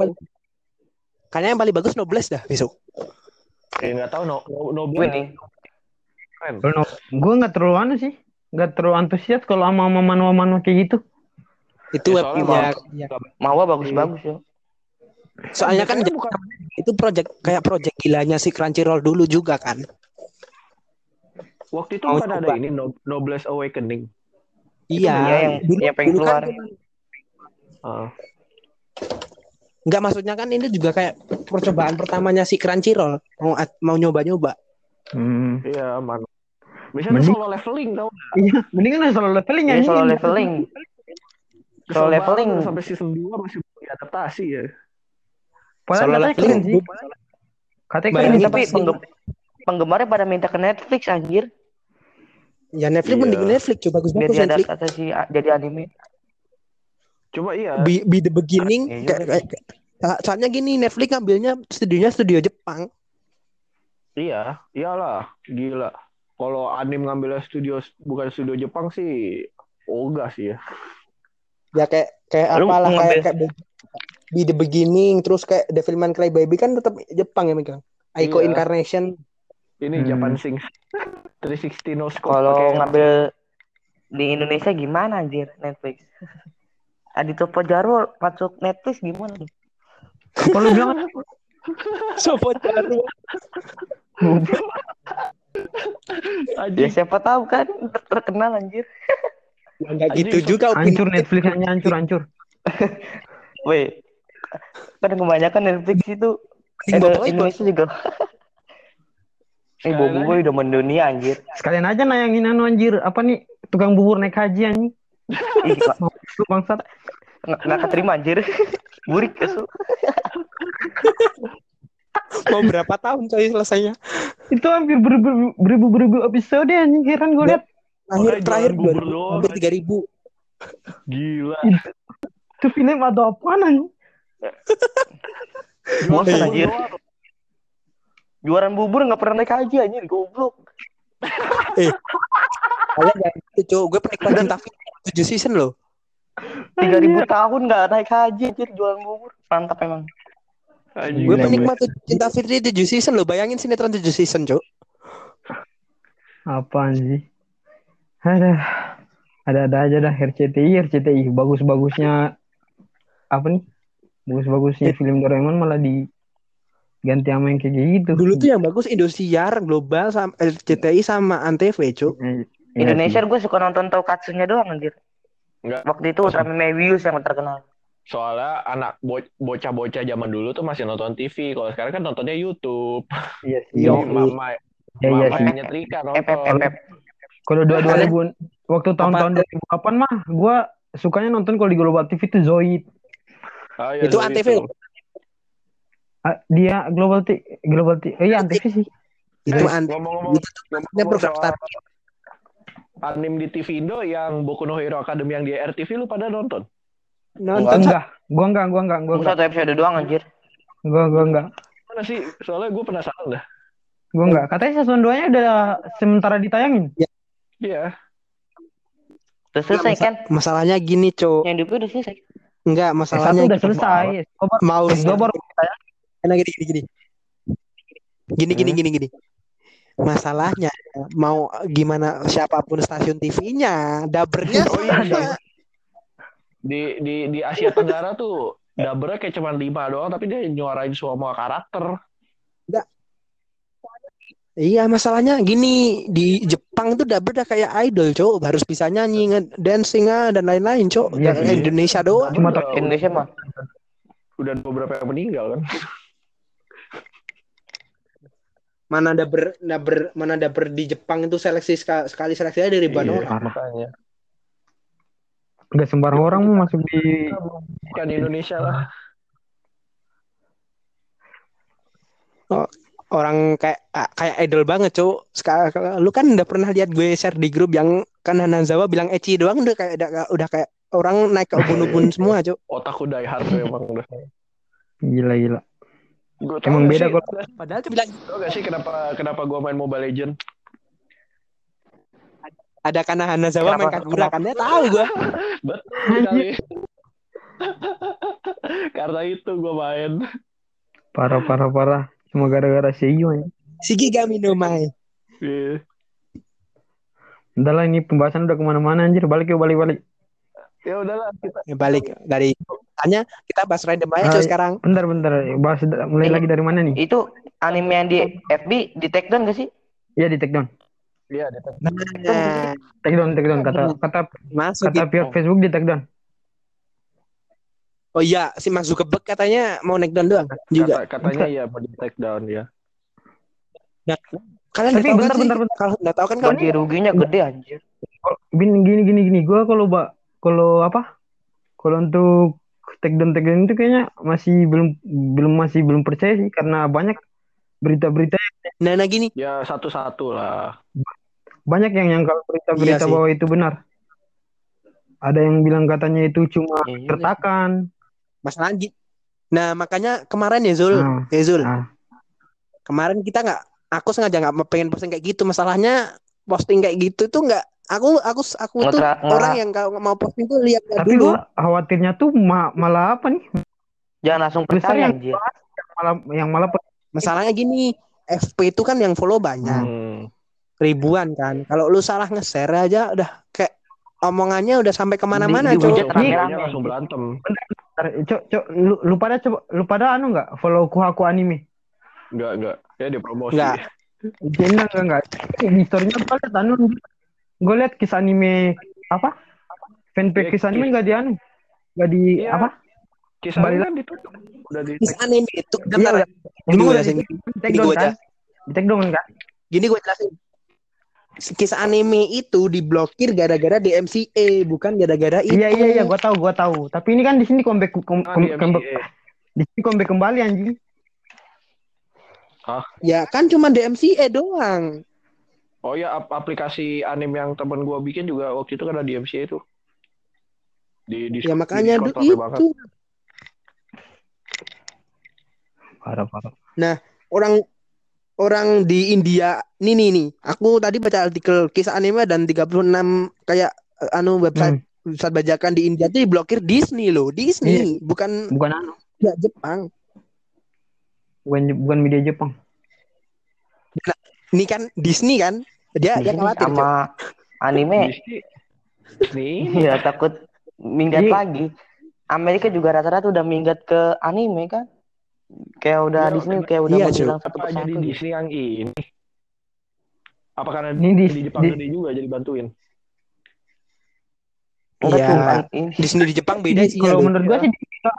Kayaknya yang paling bagus Nobles dah besok. Kayak nggak tahu no no, no Gue nih. keren. Kalau gue nggak terlalu anu sih, nggak terlalu antusias kalau sama sama manua-manua kayak gitu. Itu Ya, webnya ya. Mawa bagus-bagus ya. Soalnya kan bukan itu project kayak project gilanya si Crunchyroll dulu juga kan. waktu itu Mau bukan ada coba. ini No- Noblesse Awakening. Iya, Iya, yang- yang pengen dulu kan keluar. Ah. Enggak maksudnya kan ini juga kayak percobaan pertamanya si Crunchyroll mau mau nyoba-nyoba. Hmm. Iya, man. Biasanya Mending- solo leveling tau nggak? Iya, mendingan solo leveling anjing. solo leveling. Solo leveling. sampai season 2 masih belum diadaptasi ya. Padahal Solo katanya leveling. keren sih. Katanya keren Tapi penggem penggemarnya pada minta ke Netflix anjir. Ya Netflix Iya. mending Netflix coba bagus Biar bagus Netflix. diadaptasi jadi anime. Coba iya. Be, be the beginning Iya kayak- kayak- soalnya gini Netflix ngambilnya studionya studio Jepang. Iya, iyalah, gila. Kalau anim ngambil studio bukan studio Jepang sih, ogah sih ya. Ya kayak kayak apalah kayak, ngambil- kayak Be the beginning terus kayak Devilman Crybaby kan tetap Jepang ya megang. Aiko Iya. Incarnation Ini Hmm. Japan Sings 360 no scope. Kalau ngambil di Indonesia gimana anjir Netflix? Adito Pojarwo masuk Netflix gimana tuh? Apa lu bilang? Sobat baru. Ya siapa tahu kan ter- terkenal anjir. Ya, enggak gitu juga. Hancur Netflix hanya hancur hancur. Weh. Kan kebanyakan Netflix itu eh, itu. Indonesia juga. Eh, Bobo. Boy udah mendunia anjir. Sekalian aja nayangin anu anjir, apa nih? Tukang bubur naik haji anjing. Ih, nggak- Lu bangsat. nggak nggak keterima anjir. Burik kesu. Mau berapa tahun coy selesainya? Itu hampir beribu beribu beribu episode anjing heran gue liat. Akhir terakhir bubur hampir tiga ribu. gila. Itu film ada apaan anjing? Bosan anjir. Juaran bubur nggak pernah naik haji anjir, goblok. Kalian jangan gitu cuy. Gue penikmat cinta film tujuh season loh. 3000 tahun nggak naik haji anjir jualan bubur. Mantap emang. Anjing. Gue penikmat cinta Fitri tujuh season loh. Bayangin sinetron tujuh season cuy. Apaan sih? Ada ada-ada aja dah RCTI RCTI bagus-bagusnya apa nih? Bagus-bagusnya film Doraemon malah di ganti sama yang kayak gitu. Dulu tuh yang bagus Indosiar, Global, sama RCTI sama Antv cuy. Ya, ya Indonesia gue suka nonton Tonkatsunya doang anjir. Enggak. Waktu itu Ultraman Mebius yang terkenal. Soalnya anak bo- bocah-bocah zaman dulu tuh masih nonton TV. Kalau sekarang kan nontonnya YouTube. Iya sih. Iya. Jadi mama, Ya, iya mama sih. yang nyetrika nonton. Kalau dua dua ribu waktu tahun-tahun 2008 mah gua sukanya nonton kalau di Global TV itu Zoid. Ah, iya, Itu dulu Antv itu. loh. Ah, dia Global T Global T eh, iya Antv sih. Itu Eh, Antv. ngomong-ngomong Itu start. anim di TV Indo yang Boku no Hero Academy yang di RTV lu pada nonton? Nonton Enggak, gua enggak, gua enggak, gua Gue enggak. satu episode doang anjir. Gua gua enggak. Mana sih? Soalnya gue penasaran dah. Gua enggak. Katanya season 2-nya udah sementara ditayangin. Iya. Udah selesai kan? Masalahnya gini cuy. Yang di udah selesai. Enggak, Eh, satu masalahnya udah selesai. Coba mau dua baru Karena gini gini gini. Gini gini Hmm. gini gini. Masalahnya mau gimana siapa pun stasiun TV-nya, dabernya Oh iya, sama. Di di di Asia Tenggara tuh dubbernya kayak cuma lima doang, tapi dia nyuarain semua karakter. Iya, masalahnya gini di Jepang tuh dubber udah kayak idol, Cok. Harus bisa nyanyi, nge-dancing ah, dan lain-lain, Cok. Iya Yang sih. Indonesia doang. Cuma Udah- tak- Indonesia mah. Udah ada beberapa yang meninggal kan. Mana dubber, dubber, mana dubber di Jepang itu seleksi ska- sekali seleksinya dari ribuan Iya, orang. makanya. enggak sembarang orang mau masuk di Bukan di Indonesia lah. Orang kayak ah, kayak idol banget, Cok. Sekarang lu kan udah pernah lihat gue share di grup yang kan Hanazawa bilang Eci doang udah kayak udah, udah kayak orang naik ke ubun-ubun semua, Cok. Otakku die hard tuh emang udah. gila-gila. Gua tau Emang gak beda kalau Padahal tuh bilang Tau gak sih kenapa kenapa gua main Mobile Legend? ada karena Hanazawa main? Kagura kan dia tahu gua. Betul sekali. Karena itu gua main. parah parah parah. Cuma gara-gara Seiyu aja. Shigigami no Mai. Iya. Udah lah ini pembahasan udah ke mana-mana anjir. Balik yuk balik balik. Ya udahlah kita Ya, balik dari tanya kita bahas random aja Ah, Cuk, sekarang. Bentar bentar, bahas mulai Ini- lagi dari mana nih? Itu anime yang di FB di take down gak sih? Iya di take down. Iya, ada Nah, Take down, take down kata kata masuk kata gitu. pihak Facebook di take down. Oh iya, si Mark Zuckerberg katanya mau naik down doang juga. Kata, katanya ya mau di take down ya. Kalian Tapi bentar, kan bentar, bentar. Kalau nggak tahu kan kalau Ganti ruginya gede anjir. Kalau- Gini gini gini gini, gua kalau ba kalau apa? Kalau untuk take down take down itu kayaknya masih belum belum masih belum percaya sih karena banyak berita-berita nah, nah gini. Ya satu-satu lah. banyak yang nyangkal berita-berita Iya bahwa itu benar. Ada yang bilang katanya itu cuma Ya, iya. kertakan. Masalah gi- Nah, makanya kemarin ya Zul, Nah, ya Zul. nah. Kemarin kita nggak aku sengaja nggak pengen posting kayak gitu. Masalahnya posting kayak gitu tuh nggak aku aku aku tuh Ngetra- nge- orang yang kalau mau posting tuh lihat Tapi dulu. gua khawatirnya tuh ma- malah apa nih? Jangan langsung Besar percaya yang- anjir. Malah yang malah Masalahnya gini, FP itu kan yang follow banyak, Hmm. ribuan kan. Kalau lu salah nge-share aja udah kayak omongannya udah sampai ke mana-mana, Di- Cuk. dihujat Langsung- berantem. Cok, cok, lu, lu pada coba lu pada anu nggak follow kuhaku anime? Enggak, enggak. Ya dipromosi. Enggak. Iya, Enggak, enggak, enggak. Di historinya gue liat anu, gue liat kisah anime apa? Fanpage kisah anime nggak di anu, nggak di Iya. apa? Kisah Kembali kan ditutup. Udah di Kisah anime itu Iya, bentar, udah. Ini Emang udah jelasin. di take Ini down kan? Di take down kan? Gini gue jelasin. Kisah anime itu diblokir gara-gara DMCA, bukan gara-gara itu. Iya, iya, iya, gue tahu, gue tahu. Tapi ini kan di sini comeback, kom, Ah, kom, di comeback- di sini comeback kembali anjing. Ya kan cuma DMCA doang. Oh ya, ap- aplikasi anime yang temen gua bikin juga waktu itu kan ada di MCA itu. Di, di Ya makanya di banget. itu Parah, parah. orang orang di India nih nih nih. Aku tadi baca artikel kisah anime dan 36 kayak eh, anu website Hmm. website bajakan di India tuh diblokir Disney loh. Disney, bukan Bukan anu, ya, Jepang. bukan bukan media Jepang. Ini kan Disney kan. Dia Di dia sini khawatir. Cok. sama anime Disney. Disney. ya takut minggat Iya. lagi. Amerika juga rata-rata udah minggat ke anime kan. Kayak udah Iya, Disney kenapa- kayak udah iya, menghilang satu Apa jadi persatu. gitu. Disney yang ini? Apa karena Ini di, di- Jepang di- gede juga jadi bantuin? Iya. cuma ini. Disney di Jepang beda sih. Kalau Lu. menurut gua sih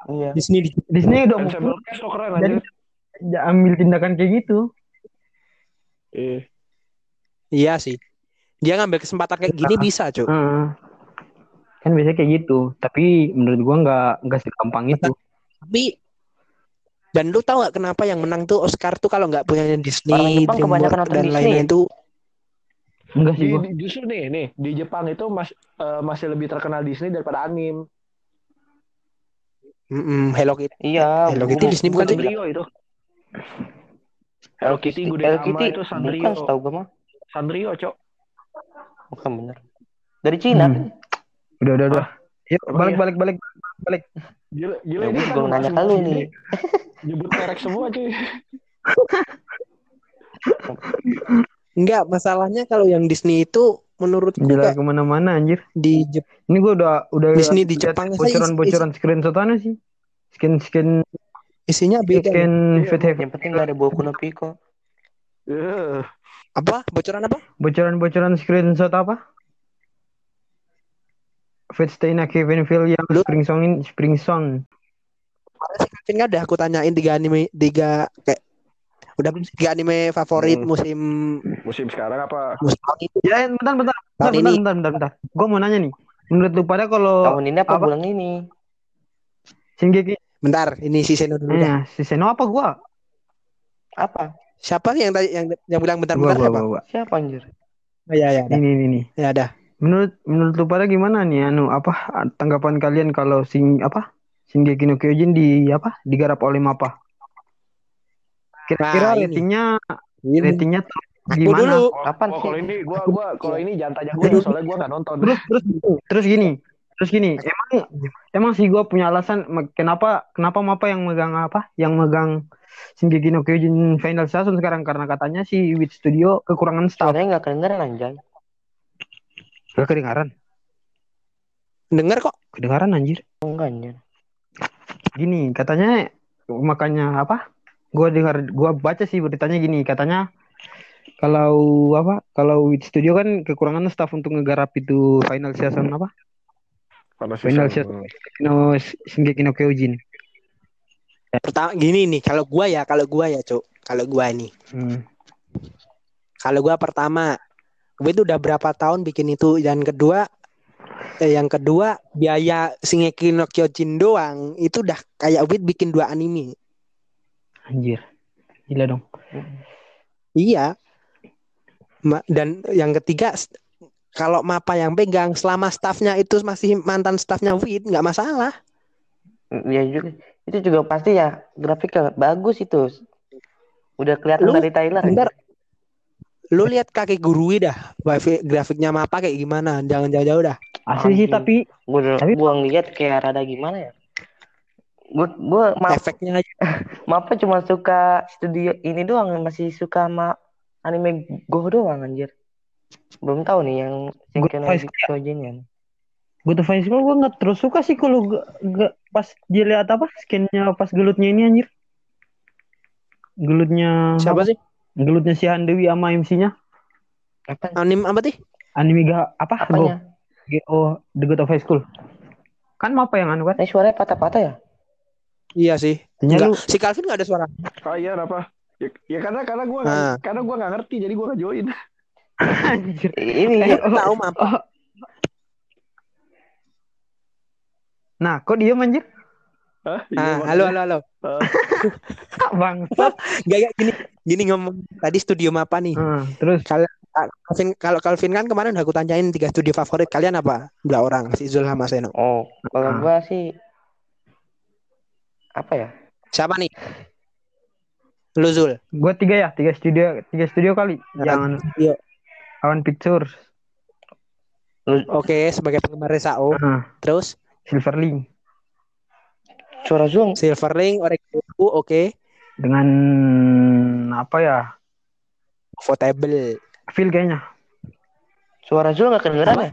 Iya. Disney di Disney udah mau keren jadi aja. ya, ambil tindakan kayak gitu. Eh, Iya sih. Dia ngambil kesempatan kayak gini bisa, Cuk. Heeh. Kan biasanya kayak gitu. Tapi menurut gua nggak nggak segampang itu. Tapi dan lu tahu gak kenapa yang menang tuh Oscar tuh kalau nggak punya Disney, DreamWorks dan Disney. lainnya itu Enggak sih di, justru nih, nih di Jepang itu mas, eh, masih lebih terkenal Disney daripada anime. mm, Hello Kitty. Iya. Hello Kitty Disney bukan? Sanrio itu. Hello Kitty, Gudetama Hello Kitty itu Sanrio. bukan setahu gue mah. Sanrio, Cok. Bukan bener. Dari Cina. Hmm. Udah udah udah. Yuk Emang balik iya? balik balik balik. Gila, gila Ya ini gua nanya ke lu nih. ini Nyebut merek semua cuy. Enggak, masalahnya kalau yang Disney itu menurutku Gila kayak ke mana-mana anjir. di Jep- Ini gua udah udah Disney di Jepang, bocoran-bocoran screenshot aneh sih. Skin skin isinya beda. skin Iya, fit. Yang penting gak ada Boku no Pico. Eh, Apa? Bocoran apa? Bocoran-bocoran screenshot apa? Fate Stay na Kevin Phil yang Lu- Spring Song in Spring Song. Kevin kan udah aku tanyain tiga anime tiga kayak udah belum tiga anime favorit Hmm. musim musim sekarang apa? musim tahun itu. Ya, bentar, bentar, bentar, bentar, ini. bentar, bentar, bentar. Gue mau nanya nih. Menurut lu pada kalau Tahun ini apa, apa? bulan ini? Shingeki, Bentar, ini si Seno dulu dah. eh, si Seno apa gua? Apa? Siapa yang tadi yang yang bilang Gua, bentar-bentar gua, siapa? gua, gua. Siapa anjir? Oh, ya ya. Ini, ini, ini. ya dah. Menurut menurut lu pada gimana nih anu apa tanggapan kalian kalau sing apa Shingeki no Kyojin di apa digarap oleh Mapa? Kira-kira Nah, ratingnya Ini. ratingnya gimana? dulu. Apaan Oh, sih? kalau ini gua gua kalau ini jangan tanya gua soalnya gua nggak nonton. Terus terus terus gini, terus gini. Emang emang sih gua punya alasan kenapa kenapa Mapa yang megang apa? Yang megang Shingeki no Kyojin Final Season sekarang karena katanya si Wit Studio kekurangan staff. Suaranya gak kedengeran anjay. Gak kedengaran. Dengar kok. Kedengaran anjir. Enggak anjir. Gini, katanya makanya apa? Gua dengar gua baca sih beritanya gini, katanya kalau apa? Kalau Studio kan kekurangan staff untuk ngegarap itu final season apa? Final season- season no Shingeki no Kyojin. Pertama gini nih, kalau gua ya, kalau gua ya, Cuk. Kalau gua nih. Hmm. Kalau gua pertama, gue itu udah berapa tahun bikin itu dan kedua eh, yang kedua biaya Shingeki no Kyojin doang itu udah kayak Wit bikin dua anime. Anjir. Gila dong. Iya. Ma- Dan yang ketiga kalau Mapa yang pegang selama staffnya itu masih mantan staffnya Wit nggak masalah. Ya juga. Itu juga pasti ya grafiknya bagus itu. Udah kelihatan Lu- dari Tyler. Bentar. Lu lihat kaki guru dah, grafik- grafiknya Mapa kayak gimana? Jangan jauh-jauh dah. Asli sih tapi Gue Tapi- gua ngeliat kayak rada gimana ya. Gue gue maaf Efeknya aja. maaf cuma suka studio ini doang masih suka sama anime Go doang anjir. Belum tahu nih yang ya. Good of High School gue nggak terus suka sih kalau gak, pas dia lihat apa skinnya pas gelutnya ini anjir. Gelutnya Siapa apa? sih? Gelutnya si Handewi sama MC-nya. Apa? Anim apa sih? Anime gak apa? Apanya? Go, oh, The Good of High School. Kan apa yang anu kan? Ini suaranya patah-patah ya? Iya sih. Enggak. lu Si Calvin nggak ada suara. Ah iya apa? Ya, ya karena karena gue Ah. karena gue nggak ngerti jadi gue nggak join. anjir. Ini Eh, oh, Tahu Mapa. oh. Nah, kok diem anjir? Hah? Iya, Ah, halo halo halo. Ah, Bangsat. Gak, gak gini gini ngomong tadi studio Mapa nih. Ah, terus Kal- Calvin kalau Calvin kan kemarin udah aku tanyain tiga studio favorit kalian apa? Dua orang, si Zul sama Seno. Oh, kalau Ah. gua sih apa ya? Siapa nih? Lu Zul. gue tiga ya, tiga studio, tiga studio kali. Nah, Jangan Iya. Awan Pictures, Oke, sebagai penggemar Resao. ah, Terus Silverlink Suara Zoom. Silverlink, Oregon, oke. dengan apa ya? Votable. Feel kayaknya. Suara Zul nggak kedengeran ya?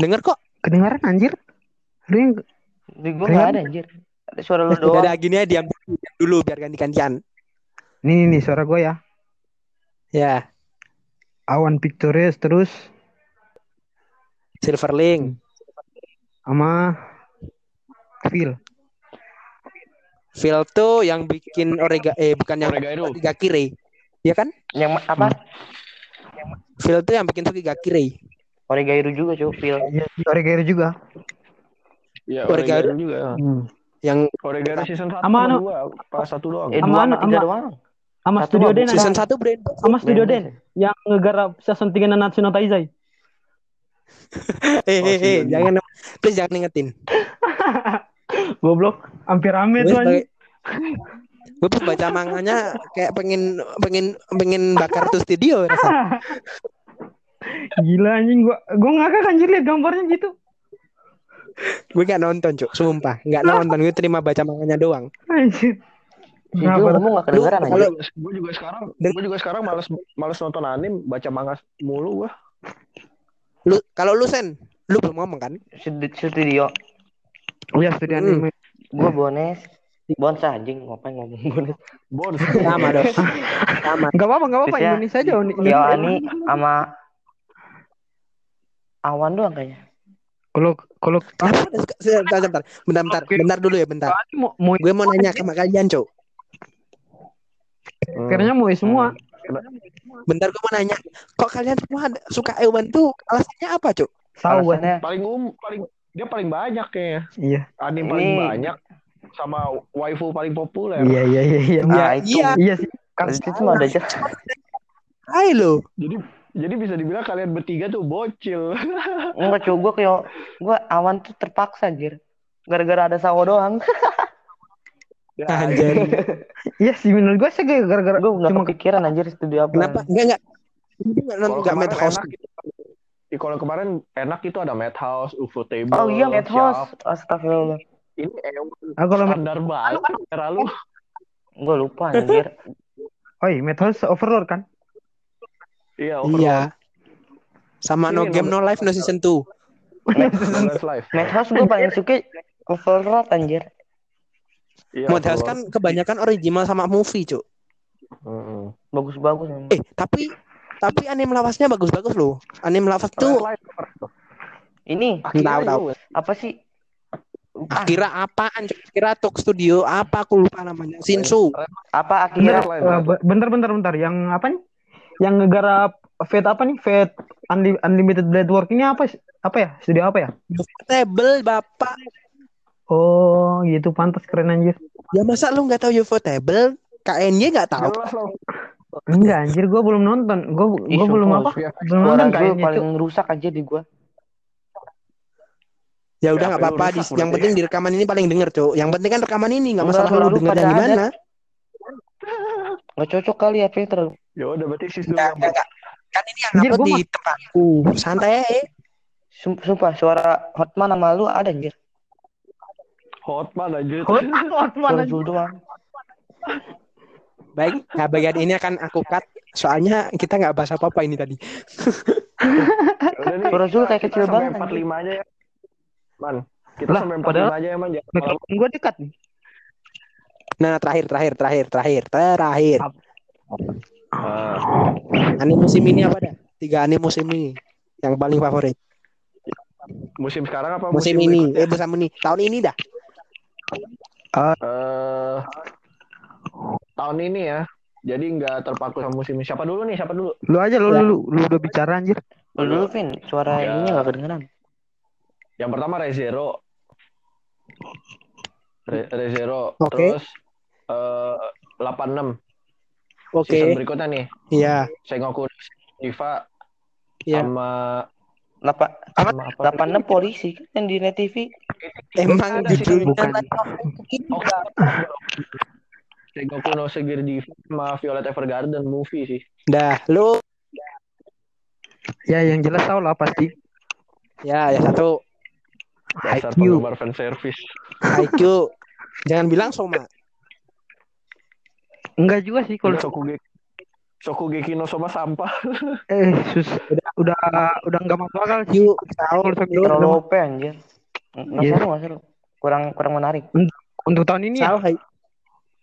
Denger kok. Kedengaran anjir. Lu yang Di gua nggak ada anjir. Ada suara lu Udah doang. ada gini ya diam dulu, diam dulu biar ganti-gantian. Nih, nih, nih suara gue ya. Ya, Awan Pictures terus Silverlink. sama Feel. Phil tuh yang bikin Orega eh bukan yang. Tiga Kire. Iya kan? Yang apa? Phil tuh yang bikin Tiga Kire. Oregairu juga, Cuk. Phil. Iya, Oregairu juga. Iya, Oregairu. Oregairu juga. Hmm. Yang Oregairu season 1 Sama anu- dua, pas satu doang. Eh, Sama dua anu- sama tiga sama- doang. Sama Satu Studio Den. season ada. 1 brand. Sama Studio Den yang ngegarap season 3 Nanatsu no Taizai. Eh, Oh, eh, eh, si Doni. jangan please jangan ingetin. Goblok, hampir rame Gue tuh anjing. gue pas baca manganya kayak pengen pengen pengen bakar tuh studio rasa. Gila anjing gua gua ngakak anjir liat gambarnya gitu. Gue gak nonton cuk, sumpah nggak nonton. Gue terima baca manganya doang. Anjir. Zul ngomong nggak kedengeran anjir. kalau- gue juga sekarang gue juga sekarang males males nonton anime baca manga mulu gue Lu kalau lu sen, lu belum ngomong kan? Studi- Studio. Oh ya studio Hmm. anime. Gua bones. Bones anjing ngapain ngomong bones. bon Sama dong. Sama. Enggak apa-apa, enggak apa-apa ya, Indonesia aja. Uni- Yo Indonesia. Ani sama Awan doang kayaknya. Kalau kalau sebentar, bentar, bentar, Oke. bentar dulu ya, bentar. Mau mau Gue mau nanya sama kalian, cuk. akhirnya mau semua. Bentar gue mau nanya, kok kalian semua suka Ewan tuh alasannya apa, cuk? Gua. Alasannya paling um paling dia paling banyak kayaknya Iya. anime paling Ini- banyak sama waifu paling populer Iya, iya, iya, iya. Ah, Iya, itu. iya. Iya sih. Kan itu cuma ada aja. Hai lo. jadi jadi bisa dibilang kalian bertiga tuh bocil Enggak cuy, gua kayak gua awan tuh terpaksa anjir. Gara-gara ada sawo doang. Ya, Anjir. Iya sih menurut gua sih gara-gara Gua nggak cuma kepikiran anjir studio apa. Kenapa? Enggak, enggak. Enggak enak itu Ih, kalau kemarin enak itu ada Madhouse, UFO Table, Oh iya, Madhouse. Astagfirullah. Ini Ewan Ah, kalau standar banget era lu. Gua lupa anjir. Oh iya, Madhouse Overlord kan? Iya, Overlord. Iya. Sama no game no life no season 2. Last Live. Madhouse gue paling suka Overlord anjir. Iya, Madhouse kan kebanyakan original sama movie, Cuk. Mm-mm. Bagus-bagus. emang. Eh, tapi tapi anime lawasnya bagus-bagus loh. Anime lawas tuh. Ini Akira Tahu, tahu. apa sih? Ah, Akira apaan? Akira Talk Studio apa aku lupa namanya. Shinsu. apa Akira? Eh, be- bentar, bentar, bentar. Yang apa nih? Yang ngegarap Fate apa nih? Fate Unli- Unlimited Blade Work ini apa? sih? Apa ya? Studio apa ya? Ufotable, Bapak. Oh, gitu pantas keren anjir. Ya masa lu nggak tahu Ufotable? KNY nggak tahu. Enggak anjir, gua belum nonton. Gua Ih, gua belum apa? Ya, Belum nonton kayaknya paling itu. rusak aja di gua. Ya udah nggak lu apa-apa. Yang berarti. penting di rekaman ini paling denger, Cuk. Yang penting kan rekaman ini nggak Enggak, masalah lu lu dengernya pada di mana. Nggak cocok kali ya filter. ya udah berarti Enggak, yang enggak, enggak. Kan ini yang upload di mah- tempatku. Santai aja. Sum- Sumpah suara Hotman sama lu ada anjir. Hotman aja. Suara Zul doang. Baik, nah bagian ini akan aku cut. Soalnya kita nggak bahas apa-apa ini tadi. Udah nih. Kayak kita kecil banget, 45 aja ya. Man, kita Lah, sampai 45 padahal- aja ya, Man. Mikrofon malam. gua dekat nih. Nah, terakhir, terakhir, terakhir, terakhir, terakhir. Ah, Anime musim ini apa dah? Tiga anime musim ini yang paling favorit. musim sekarang apa Musim, musim, ini, berikutnya? eh musim ini, tahun ini dah. Eh, tahun ini ya. Jadi nggak terpaku sama musim ini. Siapa dulu nih? Siapa dulu? Lu aja lu Ya. lu, lu udah bicara anjir. Lu dulu Vin, suara Ya. ininya nggak kedengeran. Yang pertama Rezero. Re Rezero. Oke. Terus eh 86. Oke, Season berikutnya nih. iya, Sengoku Diva iya. sama Lapa, sama apa? delapan enam polisi kan yang di net TV. Emang judulnya bukan. Sengoku no Segiri sama Violet Evergarden movie sih. Dah, lu Ya yang jelas tau lah pasti. ya, ya satu Dasar IQ. penggemar fan service. IQ. Jangan bilang Soma. Enggak juga sih kalau Shokugeki Shokugeki no Soma sampah. eh sus udah udah enggak masuk akal IQ, sih. tahu. Terlalu udah- OP anjir. Nggak Iya. seru. Kurang kurang menarik. untuk tahun ini ya.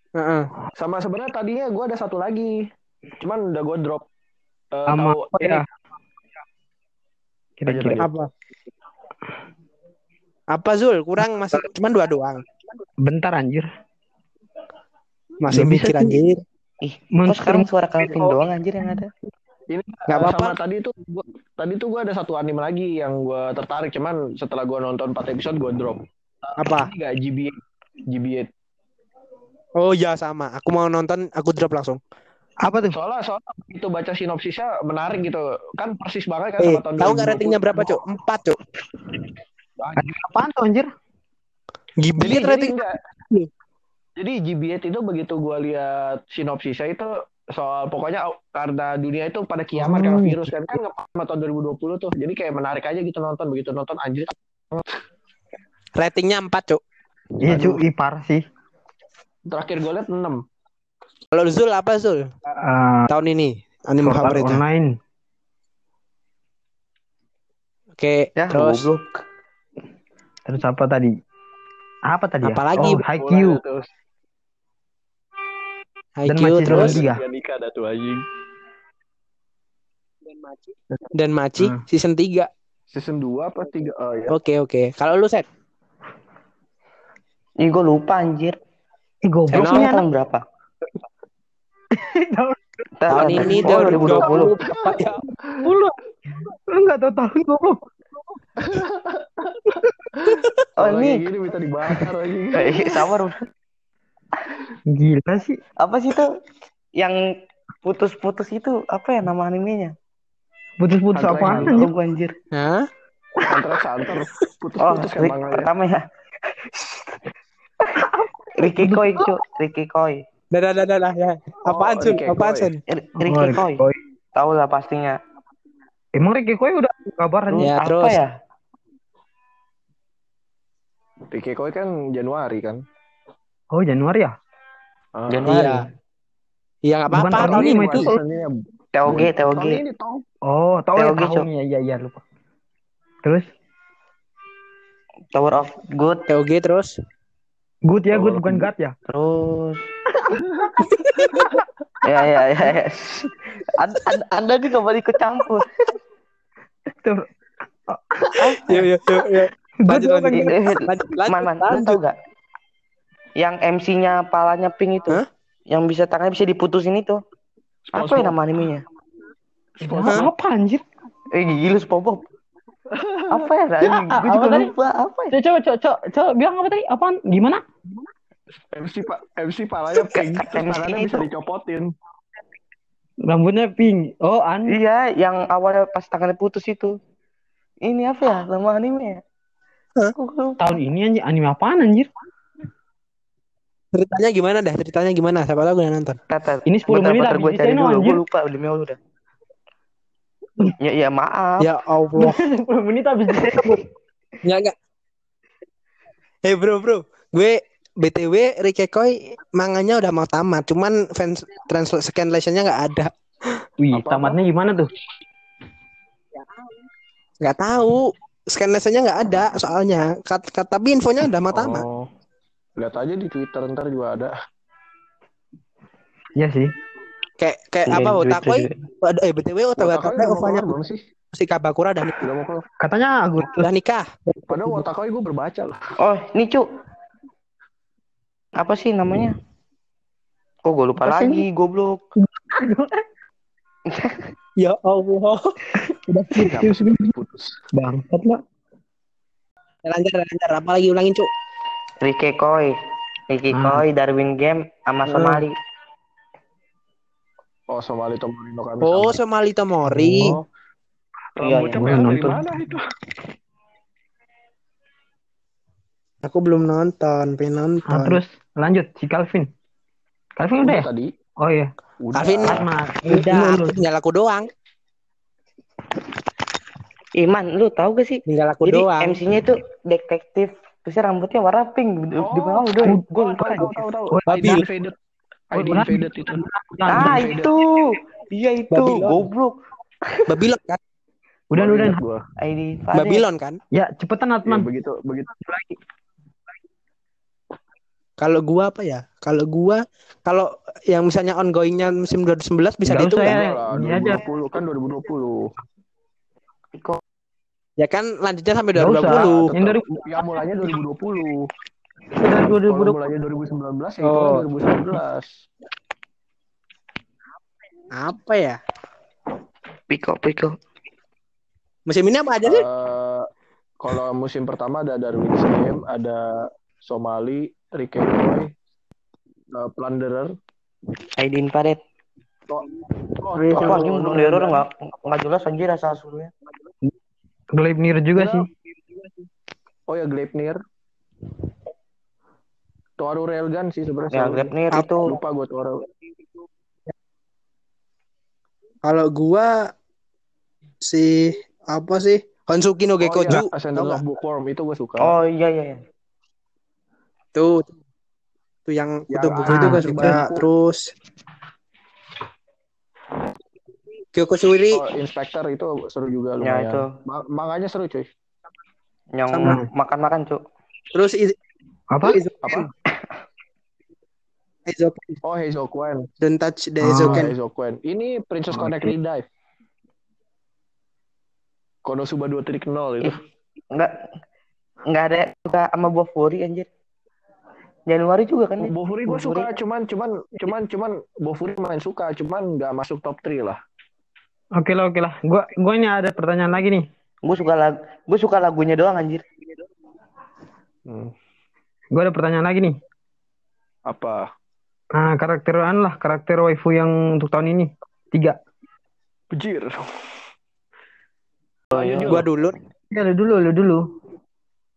Heeh. Sama sebenarnya tadinya gue ada satu lagi. Cuman udah gue drop. Eh, Sama tahu apa ini ya? Kira-kira Apa? Apa Zul? Kurang masih cuman dua doang. bentar anjir. Masih bisa mikir sih. anjir. Ih, kok Monster sekarang suara Calvin doang anjir yang ada. ini Nggak eh, apa-apa. sama tadi tuh gua, tadi tuh gue ada satu anime lagi yang gue tertarik cuman setelah gue nonton 4 episode gue drop. Apa? Ini gak GB GB8. Oh ya sama. Aku mau nonton, aku drop langsung. apa tuh? Soalnya soalnya itu baca sinopsisnya menarik gitu. Kan persis banget kan Eh, sama tahun tahu nggak 2020. ratingnya berapa, Cuk? Empat, Cuk. Apaan tuh anjir? Jadi, jadi rating. enggak. Jadi GB8 itu begitu gue lihat sinopsisnya itu soal pokoknya karena dunia itu pada kiamat karena Hmm. virus kan kan sama tahun 2020 tuh. Jadi kayak menarik aja gitu nonton begitu nonton anjir. Ratingnya empat, Cuk. Iya cu, ih parah sih. Terakhir gue lihat 6. Kalau Zul apa Zul? Eh, Tahun ini anime Art favoritnya. online. Oke, Ya, terus goblok. Terus apa tadi? Apa tadi ya? Apa lagi? Oh, Haikyuu. Dan Haikyuu terus. Ya ada tuh anjing. dan Maci Hmm. season 3. Season 2 apa 3? Oh ya. Oke, oke. Kalau lu set Ih, gue lupa anjir. Ih goblok Tahun anak. berapa? tahun ini oh, 2020. 2020. Bapak, ya. Puluh. Lu enggak tahu tahun goblok. Oh, ini gini minta dibakar anjing. eh, sabar. Gila sih. Apa sih itu? Yang putus-putus itu apa ya nama animenya? Putus-putus apaan x anjir? Gua anjir. Hah? Hunter x Hunter. Oh, Putus-putus kan pertama ya. Ricky Koi, cu. Ricky Koi. Dah, dah, dah, dah, dah, ya. Apaan Oh, Apaan. Sun? R- Oh, Ricky Koi. Koi. Tahu lah pastinya. Emang Ricky Koi udah kabar Terus Ya, apa terus. ya? Ricky Koi kan Januari kan. Oh Januari ya? Ah. Januari. Iya. Iya nggak Bukan apa-apa. tahun Tahun ini, itu. TOG, TOG. Tahun ini tau. Oh tahu ya tahunnya. Iya iya lupa. Terus? Tower of Good TOG terus. Good ya, good Oh, bukan. God ya. terus ya ya ya, ya. An- an- anda juga boleh ikut campur Tuh. Yuk, yuk, yuk, yuk. Lanjut, lanjut. Eh, lanjut, man man tau gak yang MC-nya palanya pink itu Hah? yang bisa tangannya bisa diputusin itu apa ya nama animenya SpongeBob. Apa anjir? eh gila SpongeBob apa ya Ya, gue juga tadi? lupa apa ya Coba coba coba coba bilang apa tadi? Apaan? Gimana? MC pak MC palanya pink tangannya bisa dicopotin Rambutnya pink. Oh, an. iya yang awalnya pas tangannya putus itu ini apa ya nama anime ya lupa. Tahun ini anjir anime apaan anjir? Ceritanya gimana dah? Ceritanya gimana? Siapa tahu gue udah nonton. Tata, Ini 10 menit bentar, habis gue cari dulu, gue lupa demi Allah udah. Ya, ya maaf. Ya Allah. 10 menit habis di channel. Enggak, enggak. Hei bro, bro. Gue BTW Rikekoi manganya udah mau tamat, cuman fans translation-nya nggak ada. Wih, Apa-apa? tamatnya gimana tuh? Nggak tahu. Scan-nya nggak ada soalnya. Kat, kat- tapi infonya udah mau tamat. oh lihat aja di Twitter ntar juga ada Iya sih. Kayak kayak Iya, apa Twitter Otakoi? juga. Ada eh BTW Otakoi mau ovanya kelar belum sih si Kabakura kelar Katanya Agustus. Udah nikah. padahal Watakoi gue berbaca loh Oh, ini cu. Apa sih namanya? Kok gue lupa Apa sih lagi, goblok. Ya Allah. udah putus Bangsat lah. lancar lancar apa lagi ulangin, Cuk? Rike Koi. Rike Hmm. Koi, Darwin Game, sama Hmm. Oh Somali Tomorino kami Oh, Somali Tomori. oh Iya, rambutnya iya. merah Nonton. mana itu Aku belum nonton, pengen nonton. Nah, terus lanjut si Calvin. Calvin udah ya? tadi Oh iya. udah Calvin Karena udah tinggal aku doang. Iman, lu tahu gak sih? Tinggal aku Jadi doang. MC-nya itu detektif. Terusnya rambutnya warna pink. Di, Oh, di bawah udah, gue lupa. tahu tahu tahu Oh, ID Oh, invaded itu Ah, itu. Iya itu, Babylon. goblok. Babylon kan? Udah udah. gua. ID. Babylon kan? Ya, cepetan Atman. begitu begitu Kalau gua apa ya? Kalau gua kalau yang misalnya ongoingnya musim 2019 bisa Nggak dihitung nggak? ya. Ini aja. 2020 kan 2020 Iko. Ya kan lanjutnya sampai Nggak usah. 2020. Yang dari yang mulanya 2020 kalau 2020. mulanya 2019 ya Oh. itu 2019 Apa ya? Piko, Piko. Musim ini apa aja sih? Eh, kalau musim pertama ada Darwin's Game ada Somali Ricky Roy eh, Plunderer ID Infrared. oh, oh, oh, Apa anjing oh, belum oh, error nggak nggak jelas anjir asal usulnya. Gleipnir juga sih. oh ya Gleipnir Toaru Railgun sih sebenarnya Ya, Apa? itu lupa gue Toaru Kalau gua si apa sih? Honsuki no oh iya Gekoju. Ascendant of? Bookworm itu gue suka Oh iya iya iya. Tuh. Tuh yang Yang kutu buku ah, itu gua itu. suka. Terus Kyokosuiri oh Inspector itu seru juga Ya lumayan itu Ma- manganya seru cuy yang makan-makan, Cuk. terus Iz- Apa? Izoken. oh Heizouken Don't touch the Ah. Izoken. Heizouken ini Princess Oke. Connect Redive Konosuba 2.0 itu Enggak enggak ada suka sama Bofuri anjir. Januari juga kan. Bofuri gue Bofuri. suka, cuman cuman cuman cuman Bofuri main suka, cuman nggak masuk top 3 lah. Oke lah, oke lah. Gua gua ini ada pertanyaan lagi nih. Gue suka lagu gue suka lagunya doang anjir. Hmm. Gua ada pertanyaan lagi nih. Apa? Nah, karakter an lah, karakter waifu yang untuk tahun ini. Tiga. Bejir. Oh, iya. Jul. Gua dulu. Ya, lu dulu, lu dulu.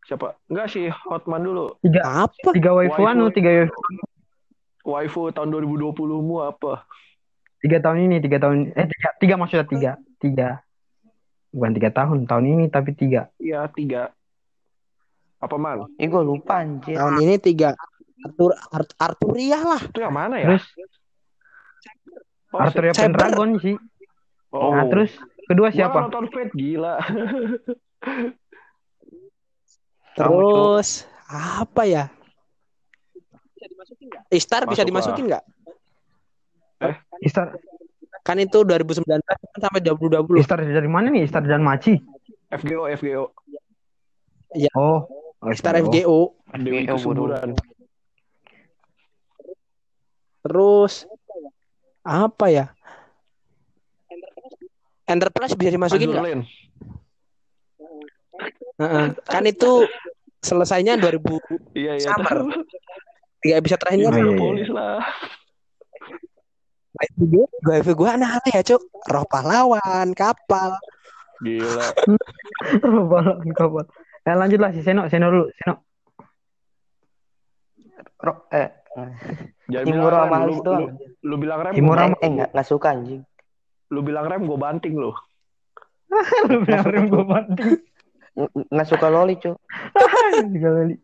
Siapa? Enggak sih, Hotman dulu. Tiga. Apa? Tiga waifu Waifu. anu, tiga waifu. Waifu tahun 2020-mu apa? Tiga tahun ini, tiga tahun. Eh, tiga, tiga maksudnya tiga. Tiga. Bukan tiga tahun, tahun ini tapi tiga. Iya, tiga. Apa man? Ih gue lupa anjir. Tahun ini tiga. Arthur Art, Arturia lah. Itu yang mana ya? Terus oh, Arthur Saber. Pendragon sih. oh. Nah, terus kedua Gua siapa? nonton Fate gila. Terus apa ya? Istar bisa Masuk dimasukin nggak? Istar Kan itu 2019 kan sampai 2020. Istar dari mana nih? Istar dan Maci. FGO FGO. Oh, Istar. FGO. Dewi FGO kesuburan. Terus apa ya? Enterprise bisa dimasukin nggak? Lane. Heeh. Kan itu selesainya 2000 Iya iya. Summer. tiga episode terakhirnya Oh, kan iya, iya. Polis lah. gue gue gue anak ya cuk roh pahlawan kapal Gila. Balon kapal. Eh lanjutlah si Seno, Seno dulu, Seno. Ro- eh, Jangan Himura bilang rem. Lu, doang. lu, lu bilang rem. Himura eh, eh nggak nggak suka anjing. Lu bilang rem gue banting lu. Lu bilang rem gue banting. Ng- Nggak suka loli cu. Tiga kali.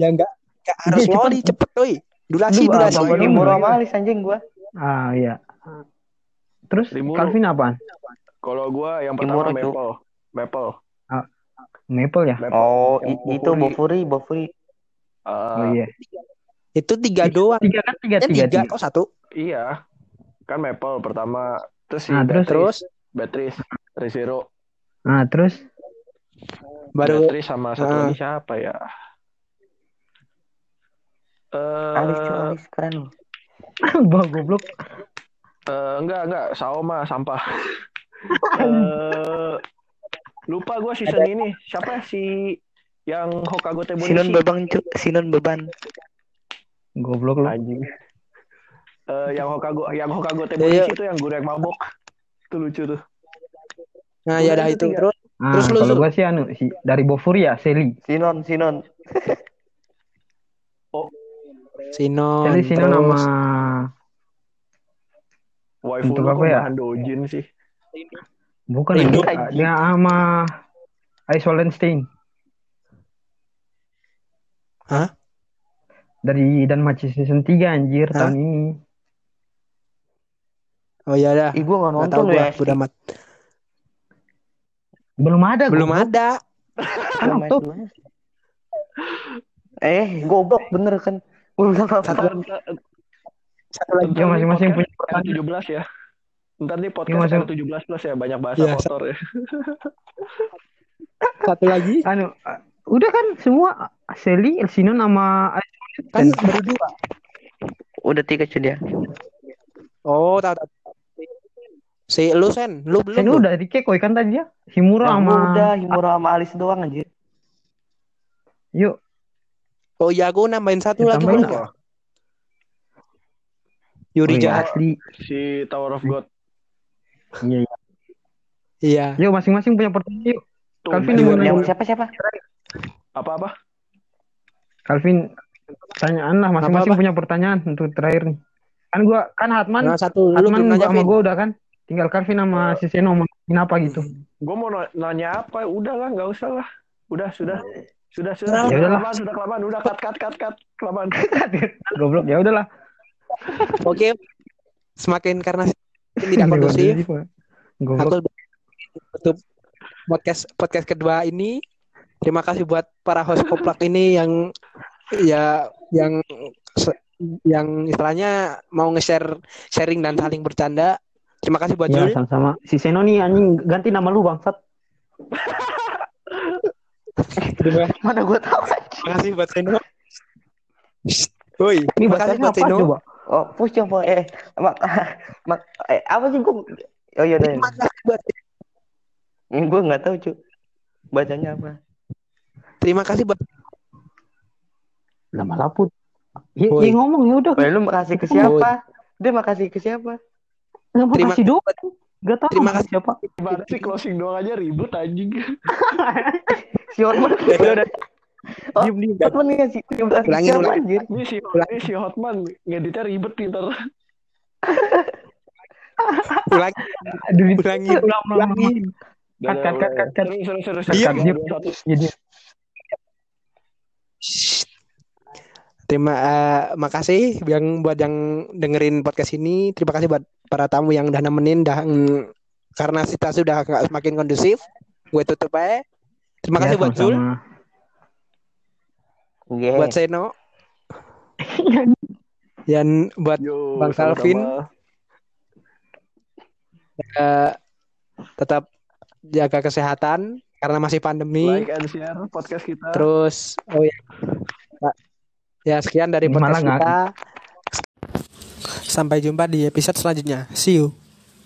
ya enggak enggak harus Cepet. loli cepet tuh durasi Lu durasi. Himura sama Alis anjing gua. Ah iya. Terus Rimuru. Calvin apaan? Kalau gue yang pertama Himura. Maple. Maple. Maple ya? Maple. Oh, itu Bofuri, Bofuri. Ah, Oh iya. Itu tiga doang Tiga kan tiga Eh, tiga tiga tiga. kok satu Iya. Kan Maple pertama. Terus si Nah, terus? terus Beatrice. Rizero. Nah terus baru Beatrice sama satu Ah. lagi siapa ya? Eh, Alis cu, Alis keren loh. Bah goblok. eh, enggak enggak, Saoma sampah. Eh, lupa gue season ini. Siapa si yang Sinon Tebonishi? beban cu, Sinon beban. Goblok lu. Anjing. Eh, yang Hokago yang Hokago Iya, Tebonishi itu yang gurek mabok. Itu lucu tuh. nah ya dah itu terus Ah, Terus lu, kalau gua sih anu si dari Bofuri ya, Seli. Sinon, Sinon. Sinon Seli Sino terus nama Waifu Untuk lu apa ya? dojin sih. bukan anjing. dia sama Ice Wallenstein. Hah? Dari dan Maci season 3 anjir Hah? tahun ini. oh ya dah Ih, gua nggak nggak tahu nonton gua ya. udah mat Belum ada belum goblok. ada Kan Oktober. Eh, goblok bener kan. Gua? Ntar, ntar, satu lagi Ya masing-masing punya podcast R17 ya. Ntar nih Ya, podcast masing- R17 plus ya banyak bahasa Iya, kotor ya. satu lagi anu udah kan semua Seli, Sino sama kan baru dua Udah tiga cu dia. oh tahu tahu si lu sen lu belum Sen lu? udah di Kekoi kan tadi ya. Himura Yang sama udah Himura sama Alis doang anjir. Yuk, oh ya aku nambahin satu Ya, lagi boleh nggak Yuri Oh, iya, jahat asli. Si Tower of God. Iya, iya. iya Yuk masing-masing punya pertanyaan yuk. Tuh, Calvin yang- siapa siapa? apa-apa? Calvin pertanyaan lah masing-masing punya pertanyaan untuk terakhir nih. Kan gua kan Hatman, nah satu Hatman gua sama gua udah kan. Tinggal Calvin sama si Seno mau apa gitu. Gue mau na- nanya apa? Udah lah, nggak usah lah. Udah, sudah. Sudah, sudah. Ya Sudah udahlah. kelamaan, sudah kelamaan. Udah, cut, cut, cut, cut. Kelamaan. Goblok ya udahlah. Oke, semakin karena tidak kondusif, aku tutup podcast podcast kedua ini. Terima kasih buat para host koplak ini yang ya yang yang istilahnya mau nge-share sharing dan saling bercanda. Terima kasih buat Ya Jul. sama-sama. Si Seno nih anjing ganti nama lu bangsat. Terima Mana gua tahu. kasih buat Seno. Woi, Ini terima kasih bacanya buat Seno. coba? Oh, push coba eh mak, mak eh apa sih gua Oh iya Terima buat Hmm, Gua nggak tahu, cu. Bacanya apa? terima kasih buat Nama laput. Ya, Woi. ya ngomong ya udah. Lu makasih ke siapa? Dia makasih ke siapa? Terima terima kasih doang. Gak tahu Terima makasih siapa. Banget sih closing doang aja ribut anjing. Si Hotman. udah. Oh, Diem, diem. Hotman ngasih dia makasih Ulangin, ulangin. anjir? Ini si, ini si Hotman ngeditnya ribet pinter. Ulangi, Aduh, ulangi, ulang, ulang, ulang. ulangi. Cut, cut, cut, cut. Seru, seru, seru. Satu. Jadi. Terima eh, makasih yang buat yang dengerin podcast ini. Terima kasih buat para tamu yang udah nemenin dah mm, karena situasi udah nggak semakin kondusif. Gue tutup aja. Terima ya, kasih buat Zul. Yes. buat Seno, Yan buat Yo, Bang Calvin. Kamal. eh, tetap jaga kesehatan karena masih pandemi. Like and share podcast kita. Terus oh ya. Ya sekian dari podcast kita. Sampai jumpa di episode selanjutnya. See you.